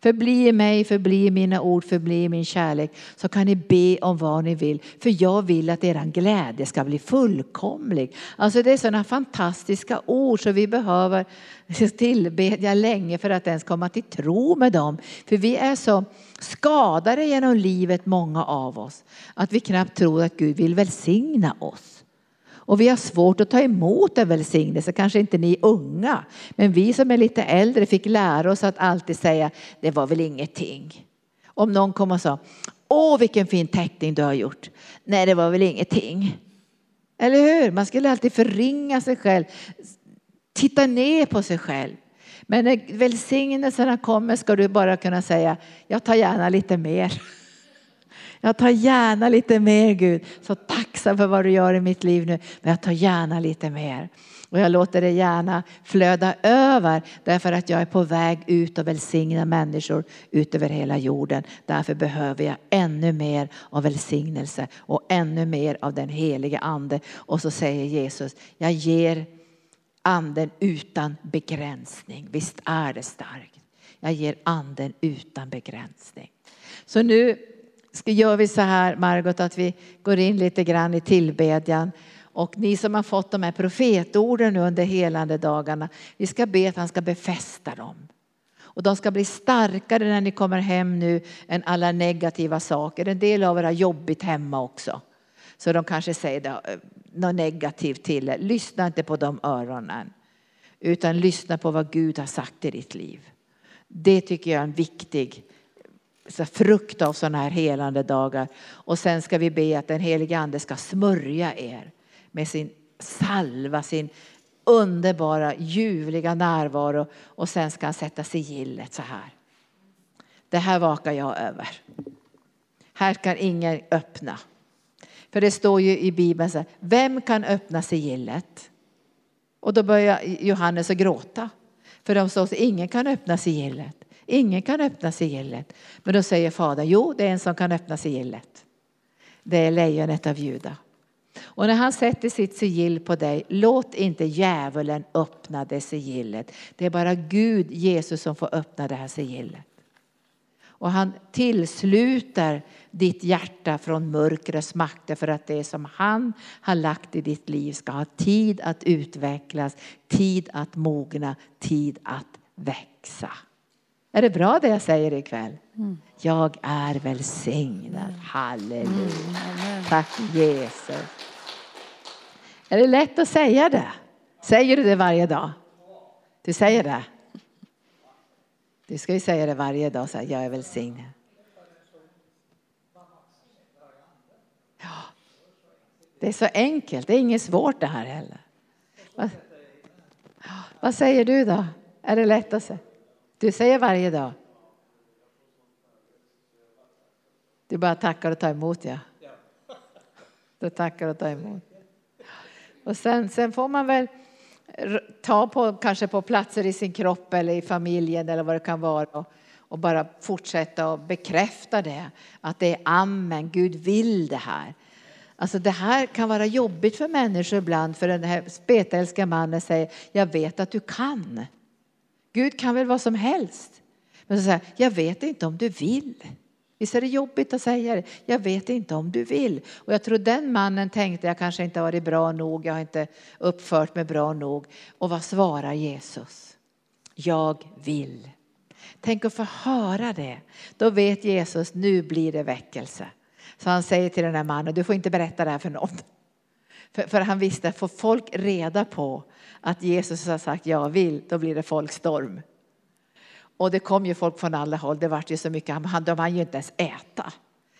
Förbli i mig, förbli i mina ord, förbli i min kärlek. Så kan ni be om vad ni vill. För jag vill att er glädje ska bli fullkomlig. Alltså det är sådana fantastiska ord så vi behöver tillbedja länge för att ens komma till tro med dem. För vi är så skadade genom livet, många av oss, att vi knappt tror att Gud vill välsigna oss. Och vi har svårt att ta emot en välsignelse, kanske inte ni unga. Men vi som är lite äldre fick lära oss att alltid säga, det var väl ingenting. Om någon kom och sa, åh vilken fin teckning du har gjort. Nej, det var väl ingenting. Eller hur? Man skulle alltid förringa sig själv, titta ner på sig själv. Men när välsignelserna kommer ska du bara kunna säga, jag tar gärna lite mer. Jag tar gärna lite mer Gud. Så tacksam för vad du gör i mitt liv nu. Men jag tar gärna lite mer. Och jag låter det gärna flöda över därför att jag är på väg ut och välsigna människor ut över hela jorden. Därför behöver jag ännu mer av välsignelse och ännu mer av den helige ande. Och så säger Jesus, jag ger anden utan begränsning. Visst är det starkt. Jag ger anden utan begränsning. Så nu gör vi så här Margot att vi går in lite grann i tillbedjan. Och ni som har fått de här profetorden nu under helande dagarna, vi ska be att han ska befästa dem. Och de ska bli starkare när ni kommer hem nu än alla negativa saker. En del av er har jobbigt hemma också. Så de kanske säger eh, något negativt till er. Lyssna inte på de öronen. Utan lyssna på vad Gud har sagt i ditt liv. Det tycker jag är en viktig så frukt av sådana här helande dagar. Och sen ska vi be att den helige ande ska smörja er med sin salva, sin underbara ljuvliga närvaro och sen ska han sätta sigillet så här. Det här vakar jag över. Här kan ingen öppna. För det står ju i Bibeln så här, vem kan öppna sigillet? Och då börjar Johannes att gråta. För de står så ingen kan öppna sigillet. Ingen kan öppna sigillet. Men då säger fadern, jo det är en som kan öppna sigillet. Det är lejonet av Juda. Och när han sätter sitt sigill på dig, låt inte djävulen öppna det sigillet. Det är bara Gud, Jesus, som får öppna det här sigillet. Och han tillsluter ditt hjärta från mörkrets makter för att det som han har lagt i ditt liv ska ha tid att utvecklas, tid att mogna, tid att växa. Är det bra det jag säger ikväll? Mm. Jag är välsignad. Mm. Halleluja. Mm. Tack Jesus. Är det lätt att säga det? Säger du det varje dag? Du säger det? Du ska ju säga det varje dag, så här, jag är välsignad. Ja. Det är så enkelt, det är inget svårt det här heller. Vad, vad säger du då? Är det lätt att säga? Du säger varje dag. Du bara tackar och tar emot, ja. Du tackar och tar emot. Och sen, sen får man väl ta på, kanske på platser i sin kropp eller i familjen eller vad det kan vara och, och bara fortsätta och bekräfta det. Att det är amen, Gud vill det här. Alltså det här kan vara jobbigt för människor ibland för den här spetälska mannen säger jag vet att du kan. Gud kan väl vad som helst. Men så säger jag vet inte om du vill. Visst är det jobbigt att säga det? Jag vet inte om du vill. Och jag tror den mannen tänkte jag kanske inte har varit bra nog, jag har inte uppfört mig bra nog. Och vad svarar Jesus? Jag vill. Tänk att få höra det. Då vet Jesus, nu blir det väckelse. Så han säger till den här mannen, du får inte berätta det här för någon. För, för han visste att får folk reda på att Jesus har sagt jag vill, då blir det folkstorm. Och det kom ju folk från alla håll. Det vart ju så mycket, han- de hann ju inte ens äta.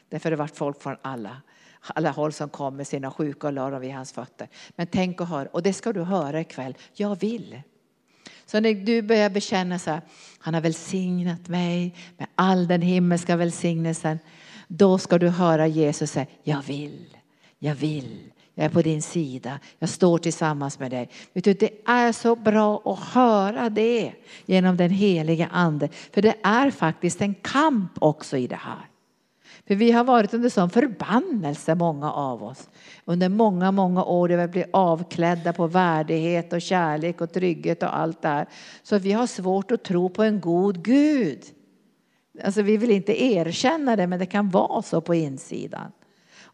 Därför det vart folk från alla, alla håll som kom med sina sjuka och la dem vid hans fötter. Men tänk och hör, och det ska du höra ikväll, jag vill. Så när du börjar bekänna så här, han har välsignat mig med all den himmelska välsignelsen. Då ska du höra Jesus säga, jag vill, jag vill, jag är på din sida, jag står tillsammans med dig. Vet du, det är så bra att höra det genom den heliga ande. För det är faktiskt en kamp också i det här. För vi har varit under sån förbannelse, många av oss. Under många, många år där vi blir avklädda på värdighet och kärlek och trygghet och allt det här. Så vi har svårt att tro på en god Gud. Alltså vi vill inte erkänna det, men det kan vara så på insidan.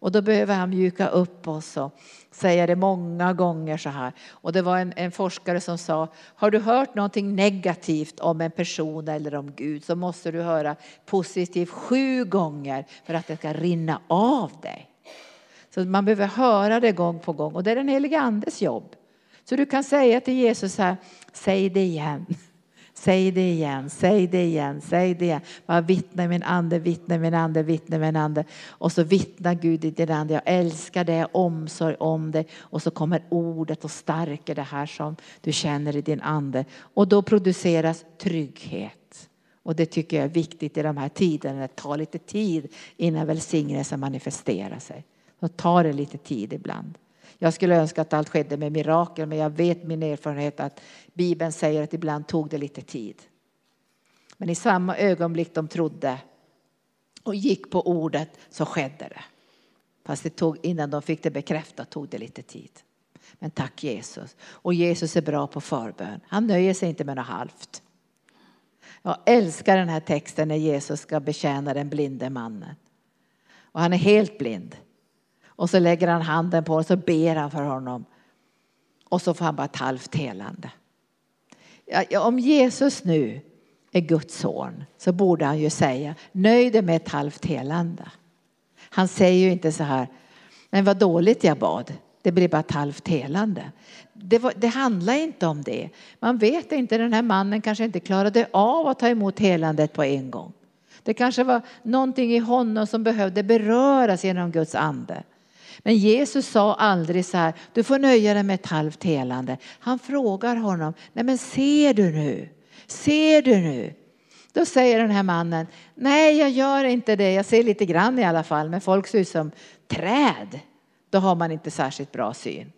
Och då behöver han mjuka upp oss och säga det många gånger så här. Och det var en, en forskare som sa, har du hört någonting negativt om en person eller om Gud så måste du höra positivt sju gånger för att det ska rinna av dig. Så man behöver höra det gång på gång och det är den helige andes jobb. Så du kan säga till Jesus här, säg det igen. Säg det igen, säg det igen, säg det igen. Bara vittna i min ande, vittna i min ande, vittna i min ande. Och så vittnar Gud i din ande. Jag älskar dig, omsorg om dig. Och så kommer ordet och stärker det här som du känner i din ande. Och då produceras trygghet. Och det tycker jag är viktigt i de här tiderna. Det tar lite tid innan välsignelsen manifesterar sig. Då tar det lite tid ibland. Jag skulle önska att allt skedde med mirakel, men jag vet min erfarenhet att Bibeln säger att ibland tog det lite tid. Men i samma ögonblick de trodde och gick på ordet så skedde det. Fast det tog, innan de fick det bekräftat tog det lite tid. Men tack Jesus. Och Jesus är bra på förbön. Han nöjer sig inte med något halvt. Jag älskar den här texten när Jesus ska betjäna den blinde mannen. Och han är helt blind. Och så lägger han handen på honom och så ber han för honom. Och så får han bara ett halvt helande. Ja, om Jesus nu är Guds son så borde han ju säga nöj dig med ett halvt helande. Han säger ju inte så här, men vad dåligt jag bad. Det blir bara ett halvt helande. Det, var, det handlar inte om det. Man vet inte, den här mannen kanske inte klarade av att ta emot helandet på en gång. Det kanske var någonting i honom som behövde beröras genom Guds ande. Men Jesus sa aldrig så här, du får nöja dig med ett halvt helande. Han frågar honom, nej men ser du nu? Ser du nu? Då säger den här mannen, nej jag gör inte det, jag ser lite grann i alla fall, men folk ser ut som träd. Då har man inte särskilt bra syn.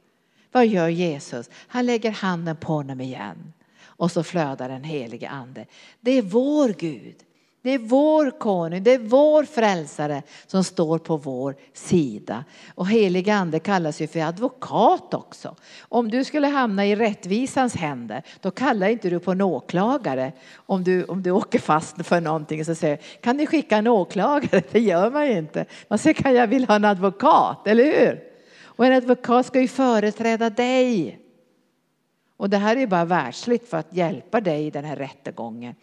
Vad gör Jesus? Han lägger handen på honom igen och så flödar den helige ande. Det är vår Gud. Det är vår konung, det är vår frälsare som står på vår sida. Och helig ande kallas ju för advokat också. Om du skulle hamna i rättvisans händer, då kallar inte du på en åklagare. Om du, om du åker fast för någonting så säger kan ni skicka en åklagare? Det gör man ju inte. Man säger kan jag vill ha en advokat, eller hur? Och en advokat ska ju företräda dig. Och det här är ju bara världsligt för att hjälpa dig i den här rättegången.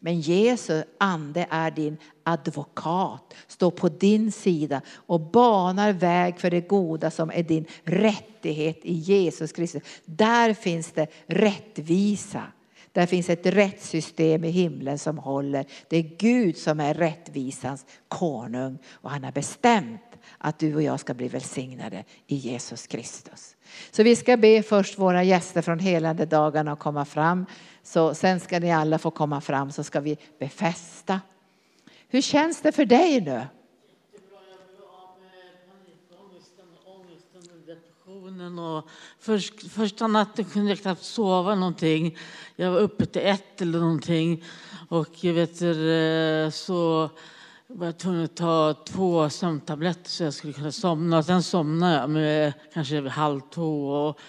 Men Jesu ande är din advokat, står på din sida och banar väg för det goda som är din rättighet i Jesus Kristus. Där finns det rättvisa. Där finns ett rättssystem i himlen som håller. Det är Gud som är rättvisans konung och han har bestämt att du och jag ska bli välsignade i Jesus Kristus. Så vi ska be först våra gäster från helande dagarna att komma fram. Så sen ska ni alla få komma fram så ska vi befästa. Hur känns det för dig nu? och först, första natten kunde jag knappt sova någonting. Jag var uppe till ett eller någonting och jag vet eh, så var jag tvungen att ta två sömntabletter så jag skulle kunna somna. Sen somnade jag med kanske halv två och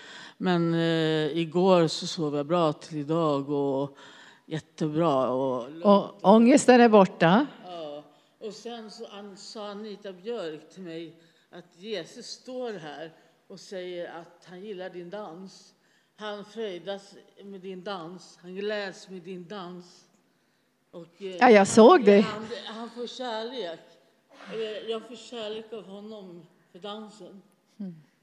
men eh, igår så sov jag bra till idag och jättebra. Och, Och ångesten är borta. Ja. Och sen så an- sa Anita Björk till mig att Jesus står här och säger att han gillar din dans. Han fröjdas med din dans. Han gläds med din dans. Och, eh, Ja, jag såg det. Han, han får kärlek. Jag får kärlek av honom för dansen.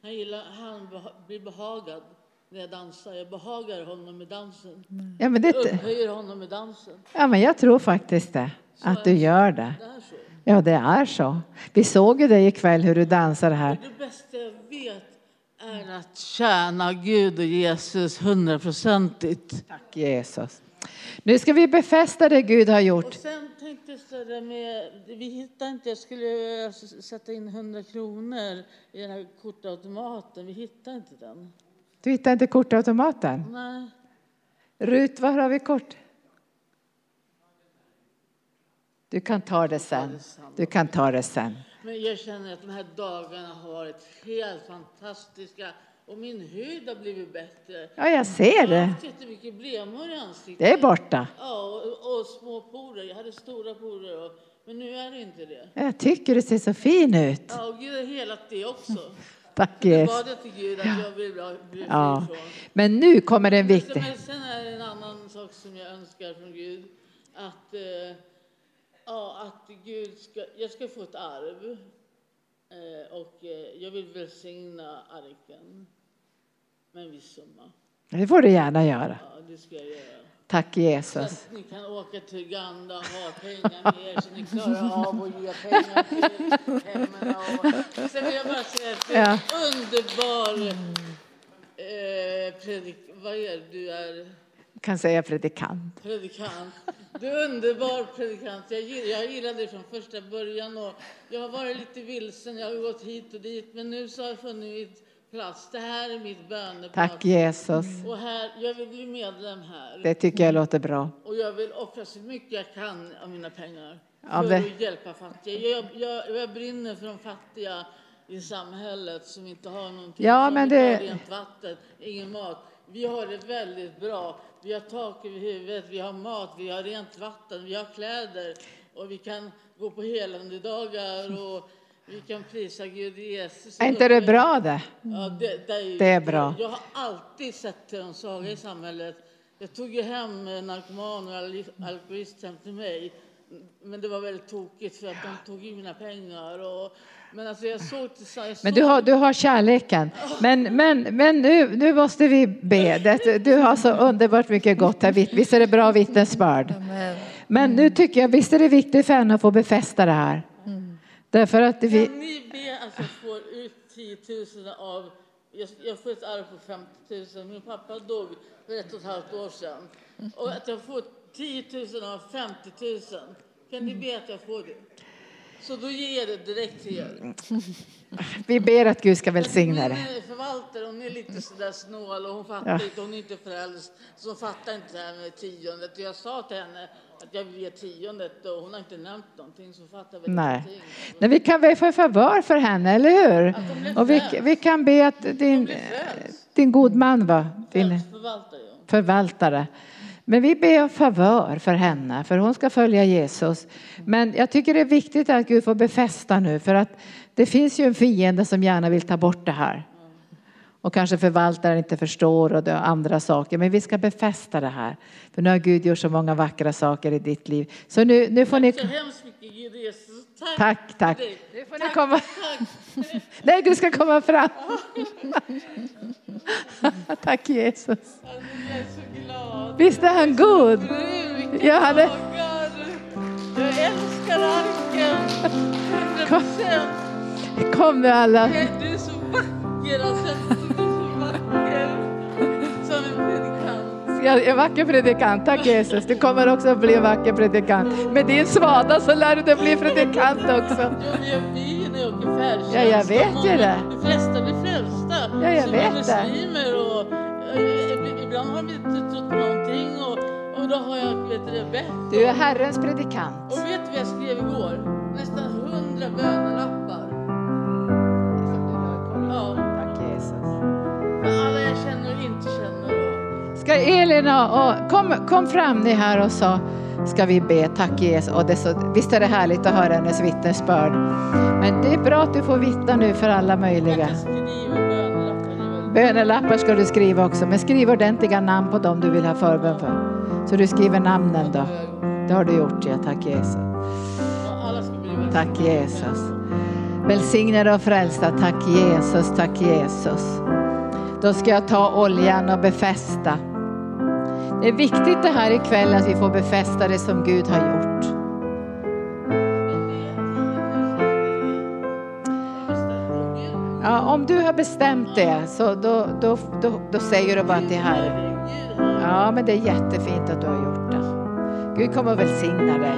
Han, gillar, han blir behagad när jag dansar. Jag behagar honom med dansen. Ja, men, det, Upphöjer honom med dansen. ja, men jag tror faktiskt det. Att du gör det. Det. Ja, det är så. Vi såg ju dig ikväll hur du dansade här. Det bästa jag vet är att tjäna Gud och Jesus hundraprocentigt. Tack Jesus. Nu ska vi befästa det Gud har gjort. Tänkte så där med, vi hittade inte, jag skulle sätta in 100 kronor i den här kortautomaten, vi hittade inte den. Du hittar inte kortautomaten? Nej. Rut, var har vi kort? Du kan ta det sen. Du kan ta det sen. Men jag känner att de här dagarna har varit helt fantastiska och min hud har blivit bättre. Ja, jag ser Jag har det. haft jättemycket blemor i ansiktet. Det är borta. Ja, och, och små porer. Jag hade stora porer, och, men nu är det inte det. Jag tycker du ser så fin ut. Ja, och Gud har helat det också. Tack Jag Jesus. bad jag till Gud att jag vill bli bli fri Ja. Men nu kommer det en viktig. Men sen är det en annan sak som jag önskar från Gud. Att, eh, ja, att Gud ska, jag ska få ett arv. Eh, och eh, jag vill välsigna arken med en viss summa. Det får du gärna göra. Ja, det ska jag göra. Tack Jesus. att ni kan åka till Uganda och ha pengar med er så ni klarar av att ge pengar till hemmen. Och... Sen vill jag bara säga att det är en underbar eh, predik... Vad är det? Du är Kan säga predikant. predikant. Du är underbar predikant. Jag gillar, jag gillar dig från första början. Och jag har varit lite vilsen, jag har gått hit och dit. Men nu så har jag funnit plats. Det här är mitt böneplats. Tack Jesus. Och här, jag vill bli medlem här. Det tycker jag låter bra. Och jag vill offra så mycket jag kan av mina pengar Ja, för det- att hjälpa fattiga. Jag, jag, jag brinner för de fattiga i samhället som inte har någonting. Ja, men det- rent vatten, ingen mat. Vi har det väldigt bra. Vi har tak över huvudet, vi har mat, vi har rent vatten, vi har kläder och vi kan gå på helande och vi kan prisa Gud Jesus. Är inte det bra det? Ja, det, det, är, Det är bra. Jag har alltid sett till de svaga i samhället. Jag tog ju hem narkomaner och al- alkoholister hem till mig. Men det var väldigt tokigt för att de tog ju mina pengar. Och, men alltså jag såg jag Men såg, du har, du har kärleken. Men, men, men nu, nu måste vi be. Det- Du har så underbart mycket gott här. Visst är det bra vittnesbörd? Men nu tycker jag, visst är det viktigt för henne att få befästa det här? Därför att vi, Kan ni be att jag får ut 10 000 av... Jag, jag får ett arv på 50 000. Min pappa dog för ett och ett halvt år sedan. Och att jag får 10 000 av 50 000. Kan ni be att jag får det? Så då ger jag det direkt till er. vi ber att Gud ska välsigna det. Min förvaltare hon är lite sådär snål och hon fattar inte, hon är inte frälst. Så hon fattar inte det här med tiondet. Och jag sa till henne att jag vill ge tiondet och hon har inte nämnt någonting så hon fattar väl Nej. ingenting. Men vi kan be för favör för henne, eller hur? Och vi, vi kan be att din, din god man, va? din förvaltare, ja. förvaltare. Men vi ber om favör för henne, för hon ska följa Jesus. Men jag tycker det är viktigt att Gud får befästa nu, för att det finns ju en fiende som gärna vill ta bort det här. Och kanske förvaltaren inte förstår och andra saker. Men vi ska befästa det här. För nu har Gud gjort så många vackra saker i ditt liv. Så nu, nu får ni... Tack. Tack. Nu får ni Tack, komma. tack. Nej, du ska komma fram. Tack Jesus. Alltså, jag är så glad. Visst är han god? Du, vilka Ja, han är- dagar. Jag älskar arken. 100 procent. Kom nu alla. Du är så vacker. Alltså, du är så vacker. Jag är vacker predikant, tack Jesus. Du kommer också att bli en vacker predikant. Med din svada så lär du dig bli predikant också. Ja, vi vi jag vet ju det. De flesta blir frälsta. Ja, jag vet det. och eh, ibland har de inte trott på någonting och, och då har jag vet du, bett. Du är Herrens predikant. Och vet du vad jag skrev igår? Nästan hundra bönelappar. Ja, Tack Jesus. för alla jag känner och inte känner. Ska Elin och, och kom, kom fram ni här och så ska vi be. Tack Jesus. Och det är så, visst är det härligt att höra hennes vittnesbörd. Men det är bra att du får vittna nu för alla möjliga. bönelappar. ska du skriva också, men skriv ordentliga namn på dem du vill ha förbön för. Så du skriver namnen då. Det har du gjort, ja. Tack Jesus. Tack Jesus. Välsignade och frälsta. Tack Jesus, tack Jesus. Då ska jag ta oljan och befästa. Det är viktigt det här ikväll att vi får befästa det som Gud har gjort. Ja, om du har bestämt det så då, då, då, då säger du bara till Herren. Ja, men det är jättefint att du har gjort det. Gud kommer att välsigna dig.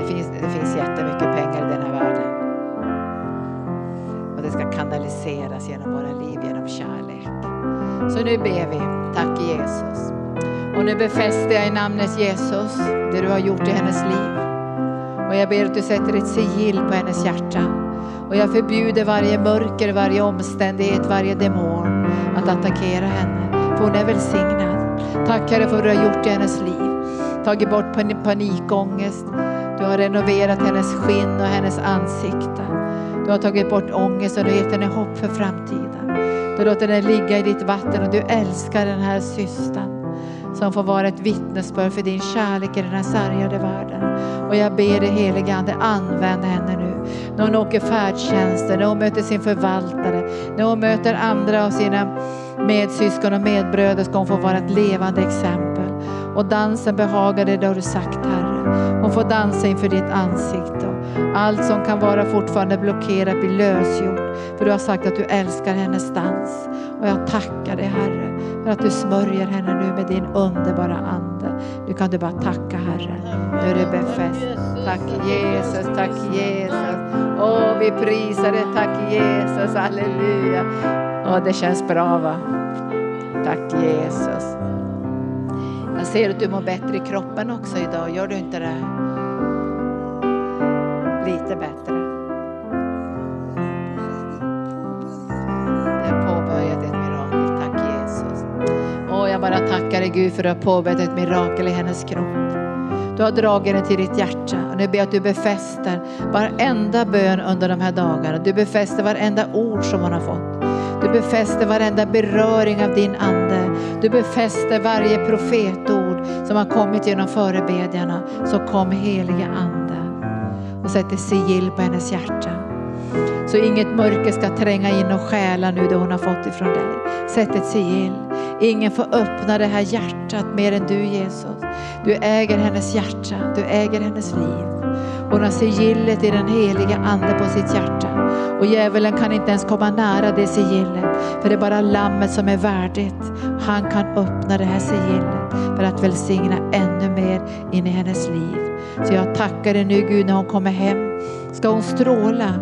Det finns, det finns jättemycket pengar i den här världen. Det ska kanaliseras genom våra liv, genom kärlek. Så nu ber vi. Tack Jesus. Och nu befäster jag i namnet Jesus det du har gjort i hennes liv. Och jag ber att du sätter ett sigill på hennes hjärta. Och jag förbjuder varje mörker, varje omständighet, varje demon att attackera henne. För hon är välsignad. Tack Herre för vad du har gjort i hennes liv. Tagit bort panikångest. Du har renoverat hennes skinn och hennes ansikte. Du har tagit bort ångest och du har gett henne hopp för framtiden. Du låter henne ligga i ditt vatten och du älskar den här systern som får vara ett vittnesbörd för din kärlek i den här sargade världen. Och jag ber dig helige Ande, använd henne nu. När hon åker färdtjänsten, när hon möter sin förvaltare, när hon möter andra av sina medsyskon och medbröder ska hon få vara ett levande exempel. Och dansen behagar dig, det har du sagt Herre. Hon får dansa inför ditt ansikte. Allt som kan vara fortfarande blockerat blir lösgjort. För du har sagt att du älskar hennes dans. Och jag tackar dig Herre för att du smörjer henne nu med din underbara ande. Nu kan du bara tacka Herre. Nu är det befäst. Tack Jesus, tack Jesus. Åh, vi prisar dig. Tack Jesus, halleluja. Åh, det känns bra va? Tack Jesus. Jag ser att du mår bättre i kroppen också idag. Gör du inte det? Lite bättre. Det har påbörjat ett mirakel. Tack Jesus. Åh, jag bara tackar dig Gud för att du har påbörjat ett mirakel i hennes kropp. Du har dragit henne till ditt hjärta och nu ber jag att du befäster varenda bön under de här dagarna. Du befäster varenda ord som hon har fått. Du befäster varenda beröring av din ande. Du befäster varje profetord som har kommit genom förebedjarna. Så kom helige ande och sätter sigill på hennes hjärta. Så inget mörker ska tränga in och stjäla nu det hon har fått ifrån dig. Sätt ett sigill. Ingen får öppna det här hjärtat mer än du Jesus. Du äger hennes hjärta, du äger hennes liv. Hon har sigillet i den heliga ande på sitt hjärta. Och djävulen kan inte ens komma nära det sigillet. För det är bara lammet som är värdigt. Han kan öppna det här sigillet för att välsigna ännu mer in i hennes liv. Så jag tackar dig nu Gud när hon kommer hem. Ska hon stråla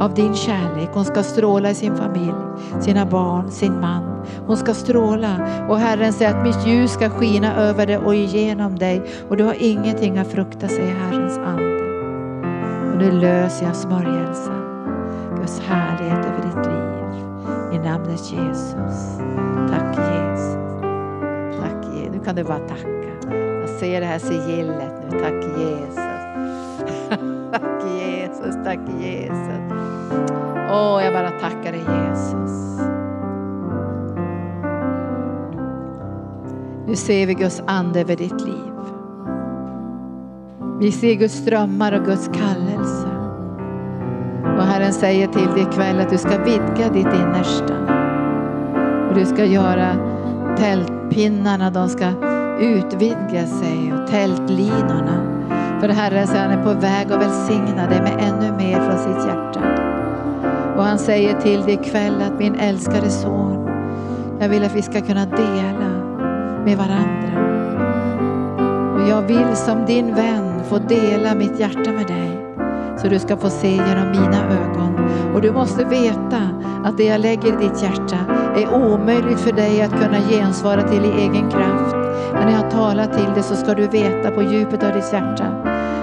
av din kärlek. Hon ska stråla i sin familj, sina barn, sin man. Hon ska stråla och Herren säger att mitt ljus ska skina över dig och igenom dig och du har ingenting att frukta, säger Herrens ande. Och nu löser jag smörjelsen, Guds härlighet över ditt liv. I namnet Jesus. Tack Jesus. Tack Jesus. Nu kan du bara tacka också ge det här sigillet nu. Tack Jesus. tack Jesus, tack Jesus. Åh, jag bara tackar dig Jesus. Nu ser vi Guds ande över ditt liv. Vi ser Guds strömmar och Guds kallelse. Och Herren säger till dig ikväll att du ska vidga ditt innersta. Och du ska göra tältpinnarna, de ska utvidga sig och tältlinorna. För Herren säger han är på väg att välsigna dig med ännu mer från sitt hjärta. Och han säger till dig ikväll att min älskade son, jag vill att vi ska kunna dela med varandra. Och jag vill som din vän få dela mitt hjärta med dig. Så du ska få se genom mina ögon. Och du måste veta att det jag lägger i ditt hjärta är omöjligt för dig att kunna gensvara till i egen kraft. Men när jag talar till dig så ska du veta på djupet av ditt hjärta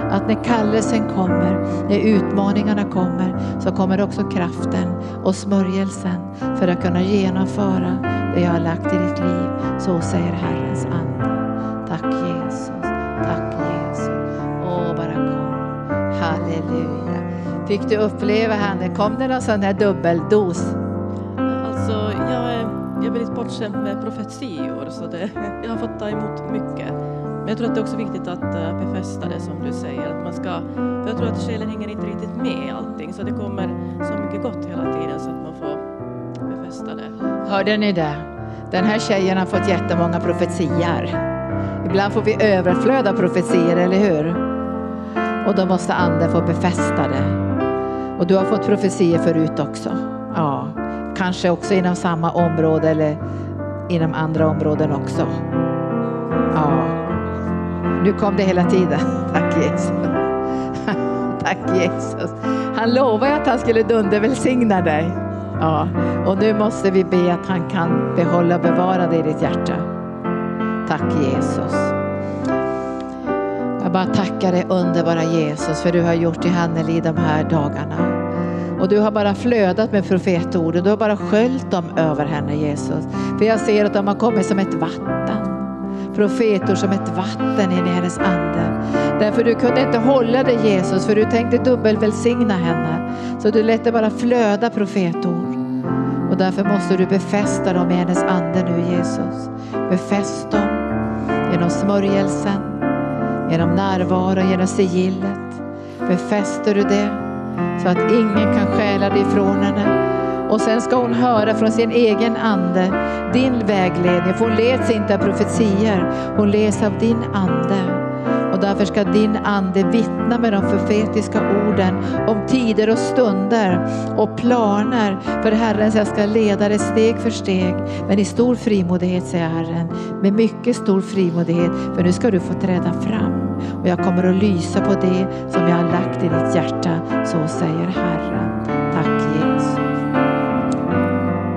att när kallelsen kommer, när utmaningarna kommer, så kommer också kraften och smörjelsen för att kunna genomföra det jag har lagt i ditt liv. Så säger Herrens ande. Tack Jesus, tack Jesus. Åh, bara kom. Halleluja. Fick du uppleva henne? Kom det någon sån här dubbeldos? Alltså, jag med profetior så det, jag har fått ta emot mycket. Men jag tror att det är också viktigt att eh, befästa det som du säger. Att man ska, för jag tror att själen hänger inte riktigt med i allting så det kommer så mycket gott hela tiden så att man får befästa det. Hörde ni det? Den här tjejen har fått jättemånga profetior. Ibland får vi överflöd av eller hur? Och då måste anden få befästa det. Och du har fått profetier förut också. Kanske också inom samma område eller inom andra områden också. Ja, nu kom det hela tiden. Tack Jesus. Tack Jesus. Han lovade att han skulle dundervälsigna dig. Ja, och nu måste vi be att han kan behålla och bevara dig i ditt hjärta. Tack Jesus. Jag bara tackar dig underbara Jesus för du har gjort i Hanneli de här dagarna. Och du har bara flödat med profetorden. du har bara sköljt dem över henne Jesus. För jag ser att de har kommit som ett vatten. Profetor som ett vatten in i hennes ande. Därför du kunde inte hålla dig Jesus för du tänkte dubbelvälsigna henne. Så du lät det bara flöda profetord. Och därför måste du befästa dem i hennes ande nu Jesus. Befäst dem genom smörjelsen, genom närvaro, genom sigillet. Befäster du det så att ingen kan stjäla det ifrån henne. Och sen ska hon höra från sin egen ande din vägledning. För hon leds inte av profetier, hon leds av din ande. Och därför ska din ande vittna med de profetiska orden om tider och stunder och planer för Herren så jag ska leda dig steg för steg. Men i stor frimodighet säger Herren, med mycket stor frimodighet för nu ska du få träda fram och jag kommer att lysa på det som jag har lagt i ditt hjärta. Så säger Herren. Tack Jesus.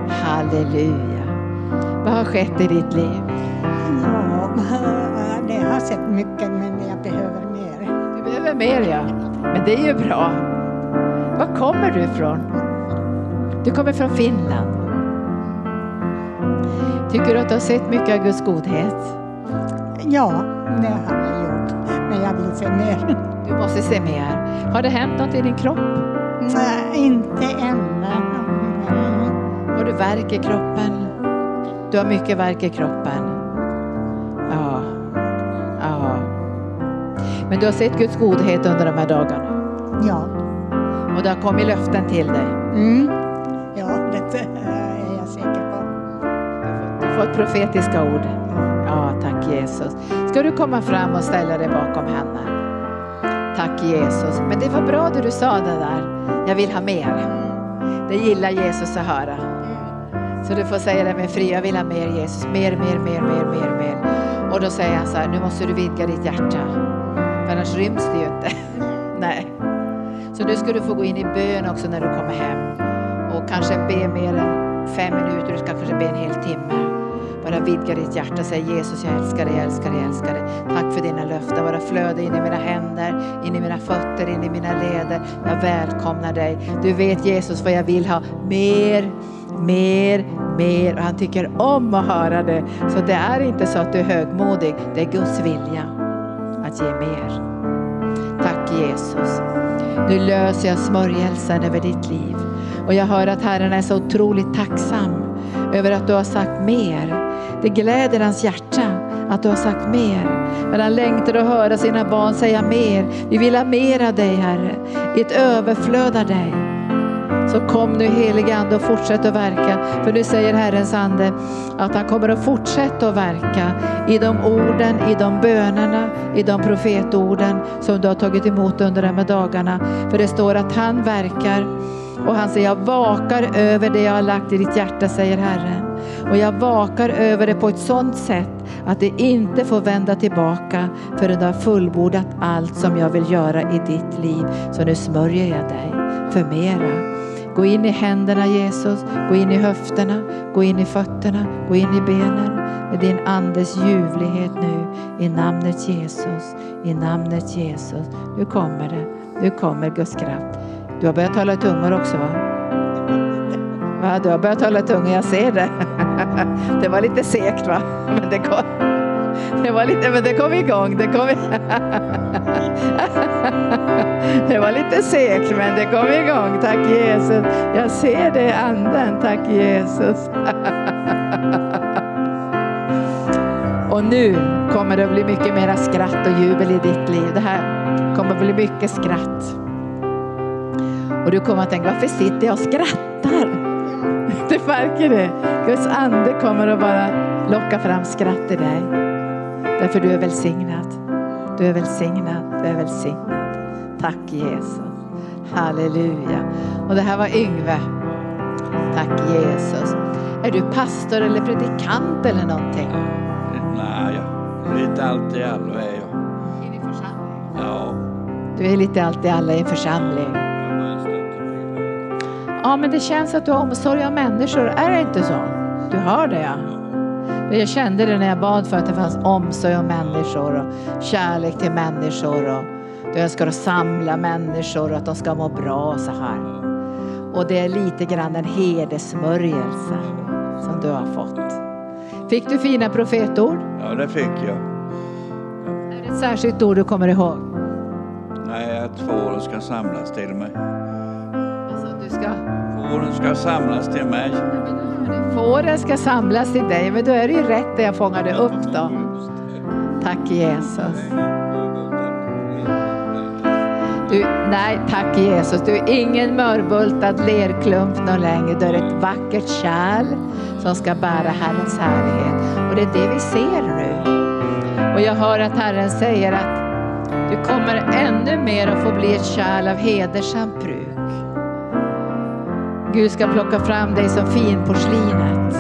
Halleluja. Vad har skett i ditt liv? Ja, det har sett mycket mer. Du behöver mer ja. Men det är ju bra. Var kommer du ifrån? Du kommer från Finland. Tycker du att du har sett mycket av Guds godhet? Ja, det har jag gjort. Men jag vill se mer. Du måste se mer. Har det hänt något i din kropp? Nej, inte ännu. Har du värk i kroppen? Du har mycket värk i kroppen. Ja. Men du har sett Guds godhet under de här dagarna. Ja. Och det har kommit löften till dig. Mm. Ja, det är jag säker på. Du har fått profetiska ord. Ja, tack Jesus. Ska du komma fram och ställa dig bakom henne? Tack Jesus. Men det var bra det du sa det där. Jag vill ha mer. Det gillar Jesus att höra. Så du får säga det med fri. Jag vill ha mer Jesus. Mer, mer, mer, mer, mer, mer. Och då säger han så här. Nu måste du vidga ditt hjärta. Annars ryms det ju inte. Nej. Så nu ska du få gå in i bön också när du kommer hem. Och kanske be mer än fem minuter. Du ska kanske be en hel timme. Bara vidga ditt hjärta. Säg Jesus jag älskar dig, jag älskar dig, jag älskar dig. Tack för dina löften. Bara flöda in i mina händer, in i mina fötter, in i mina leder. Jag välkomnar dig. Du vet Jesus vad jag vill ha. Mer, mer, mer. Och han tycker om att höra det. Så det är inte så att du är högmodig. Det är Guds vilja att ge mer. Tack Jesus. Nu löser jag smörjelsen över ditt liv. Och jag hör att Herren är så otroligt tacksam över att du har sagt mer. Det gläder hans hjärta att du har sagt mer. Men han längtar att höra sina barn säga mer. Vi vill ha mer av dig Herre. Ett överflöd av dig. Så kom nu helige Ande och fortsätt att verka. För nu säger Herrens Ande att han kommer att fortsätta att verka i de orden, i de bönerna, i de profetorden som du har tagit emot under de här dagarna. För det står att han verkar och han säger jag vakar över det jag har lagt i ditt hjärta säger Herren. Och jag vakar över det på ett sådant sätt att det inte får vända tillbaka förrän du har fullbordat allt som jag vill göra i ditt liv. Så nu smörjer jag dig för mera. Gå in i händerna Jesus, gå in i höfterna, gå in i fötterna, gå in i benen med din andes ljuvlighet nu i namnet Jesus, i namnet Jesus. Nu kommer det, nu kommer Guds kraft. Du har börjat tala i tungor också va? va? Du har börjat tala i tungor, jag ser det. Det var lite segt va? Men det går det var lite, men det kom igång. Det kom, det var lite segt men det kom igång. Tack Jesus. Jag ser det i anden. Tack Jesus. Och nu kommer det att bli mycket mera skratt och jubel i ditt liv. Det här kommer att bli mycket skratt. Och du kommer att tänka, varför sitter jag och skrattar? Du märker det. Guds ande kommer att bara locka fram skratt i dig. Därför du är välsignad. Du är välsignad. Du är välsignad. Tack Jesus. Halleluja. Och det här var Yngve. Tack Jesus. Är du pastor eller predikant eller någonting? Nej, lite allt i allo är jag. Din församling? Ja. Du är lite allt i alla i en församling. Ja, men det känns att du har omsorg om människor. Är det inte så? Du har det ja. Jag kände det när jag bad för att det fanns omsorg om människor och kärlek till människor. Och du önskar att samla människor och att de ska må bra så här. Och det är lite grann en herdesmörjelse som du har fått. Fick du fina profetord? Ja, det fick jag. Är det ett särskilt ord du kommer ihåg? Nej, att fåren ska samlas till mig. Alltså, du ska... Fåren ska samlas till mig. Fåren ska samlas till dig, men då är det ju rätt det jag fångade upp då. Tack Jesus. Du, nej, tack Jesus. Du är ingen mörbultad lerklump någon längre. Du är ett vackert kärl som ska bära Herrens härlighet. Och det är det vi ser nu. Och jag hör att Herren säger att du kommer ännu mer att få bli ett kärl av hedersamt bruk. Gud ska plocka fram dig som finporslinet.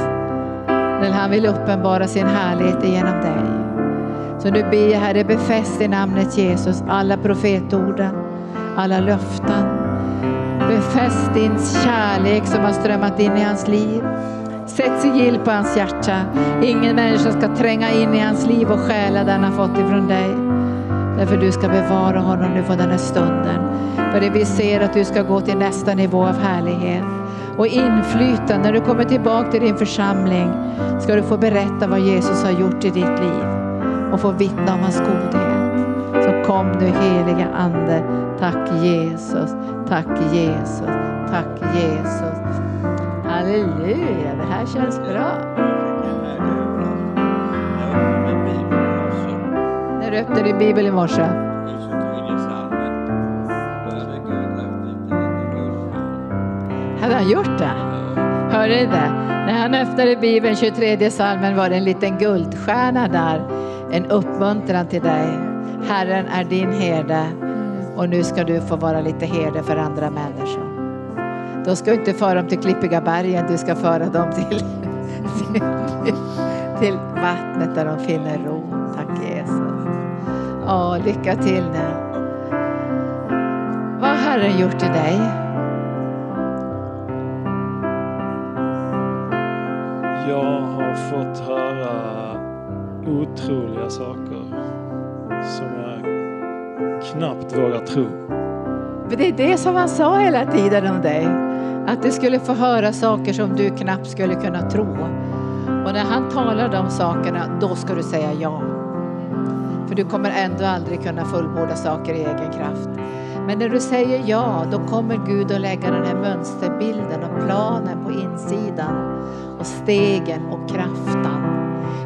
När han vill uppenbara sin härlighet genom dig. Så nu ber jag Herre, befäst i namnet Jesus alla profetorden, alla löften. Befäst din kärlek som har strömmat in i hans liv. Sätt sigill på hans hjärta. Ingen människa ska tränga in i hans liv och stjäla det han har fått ifrån dig. Därför du ska bevara honom nu på den här stunden. För det vi ser att du ska gå till nästa nivå av härlighet och inflytande. När du kommer tillbaka till din församling ska du få berätta vad Jesus har gjort i ditt liv och få vittna om hans godhet. Så kom nu heliga Ande. Tack Jesus, tack Jesus, tack Jesus. Halleluja, det här känns bra. När du öppnade din bibel i morse. Hade han gjort det? Hörde ni det? När han öppnade Bibeln, 23 salmen, var det en liten guldstjärna där. En uppmuntran till dig. Herren är din herde och nu ska du få vara lite herde för andra människor. Då ska du inte föra dem till klippiga bergen, du ska föra dem till, till, till vattnet där de finner ro. Tack Jesus. Åh, lycka till nu. Vad har Herren gjort i dig? Jag har fått höra otroliga saker som jag knappt vågar tro. För det är det som han sa hela tiden om dig. Att du skulle få höra saker som du knappt skulle kunna tro. Och när han talar de sakerna, då ska du säga ja. För du kommer ändå aldrig kunna fullborda saker i egen kraft. Men när du säger ja, då kommer Gud att lägga den här mönsterbilden och planen på insidan och stegen och kraften.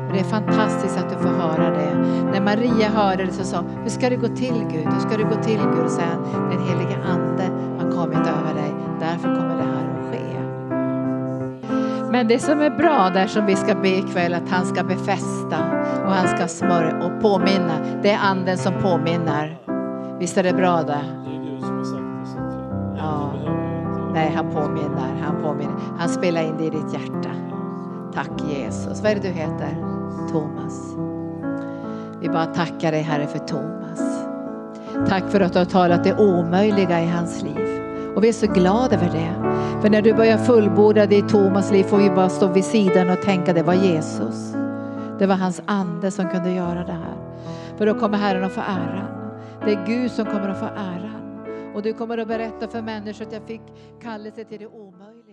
Men det är fantastiskt att du får höra det. När Maria hörde det så sa hur ska det gå till Gud? Hur ska det gå till Gud? Och säger den helige ande har kommit över dig. Därför kommer det här att ske. Men det som är bra där som vi ska be ikväll att han ska befästa och han ska smörja och påminna. Det är anden som påminner. Visst är det bra det? Ja. Nej, han påminner. Han påminner. Han spelar in det i ditt hjärta. Tack Jesus. Vad är det du heter? Thomas. Vi bara tackar dig Herre för Thomas. Tack för att du har talat det omöjliga i hans liv. Och vi är så glada över det. För när du börjar fullborda det i Thomas liv får vi bara stå vid sidan och tänka det var Jesus. Det var hans ande som kunde göra det här. För då kommer Herren att få äran. Det är Gud som kommer att få äran. Och du kommer att berätta för människor att jag fick kallelse till det omöjliga.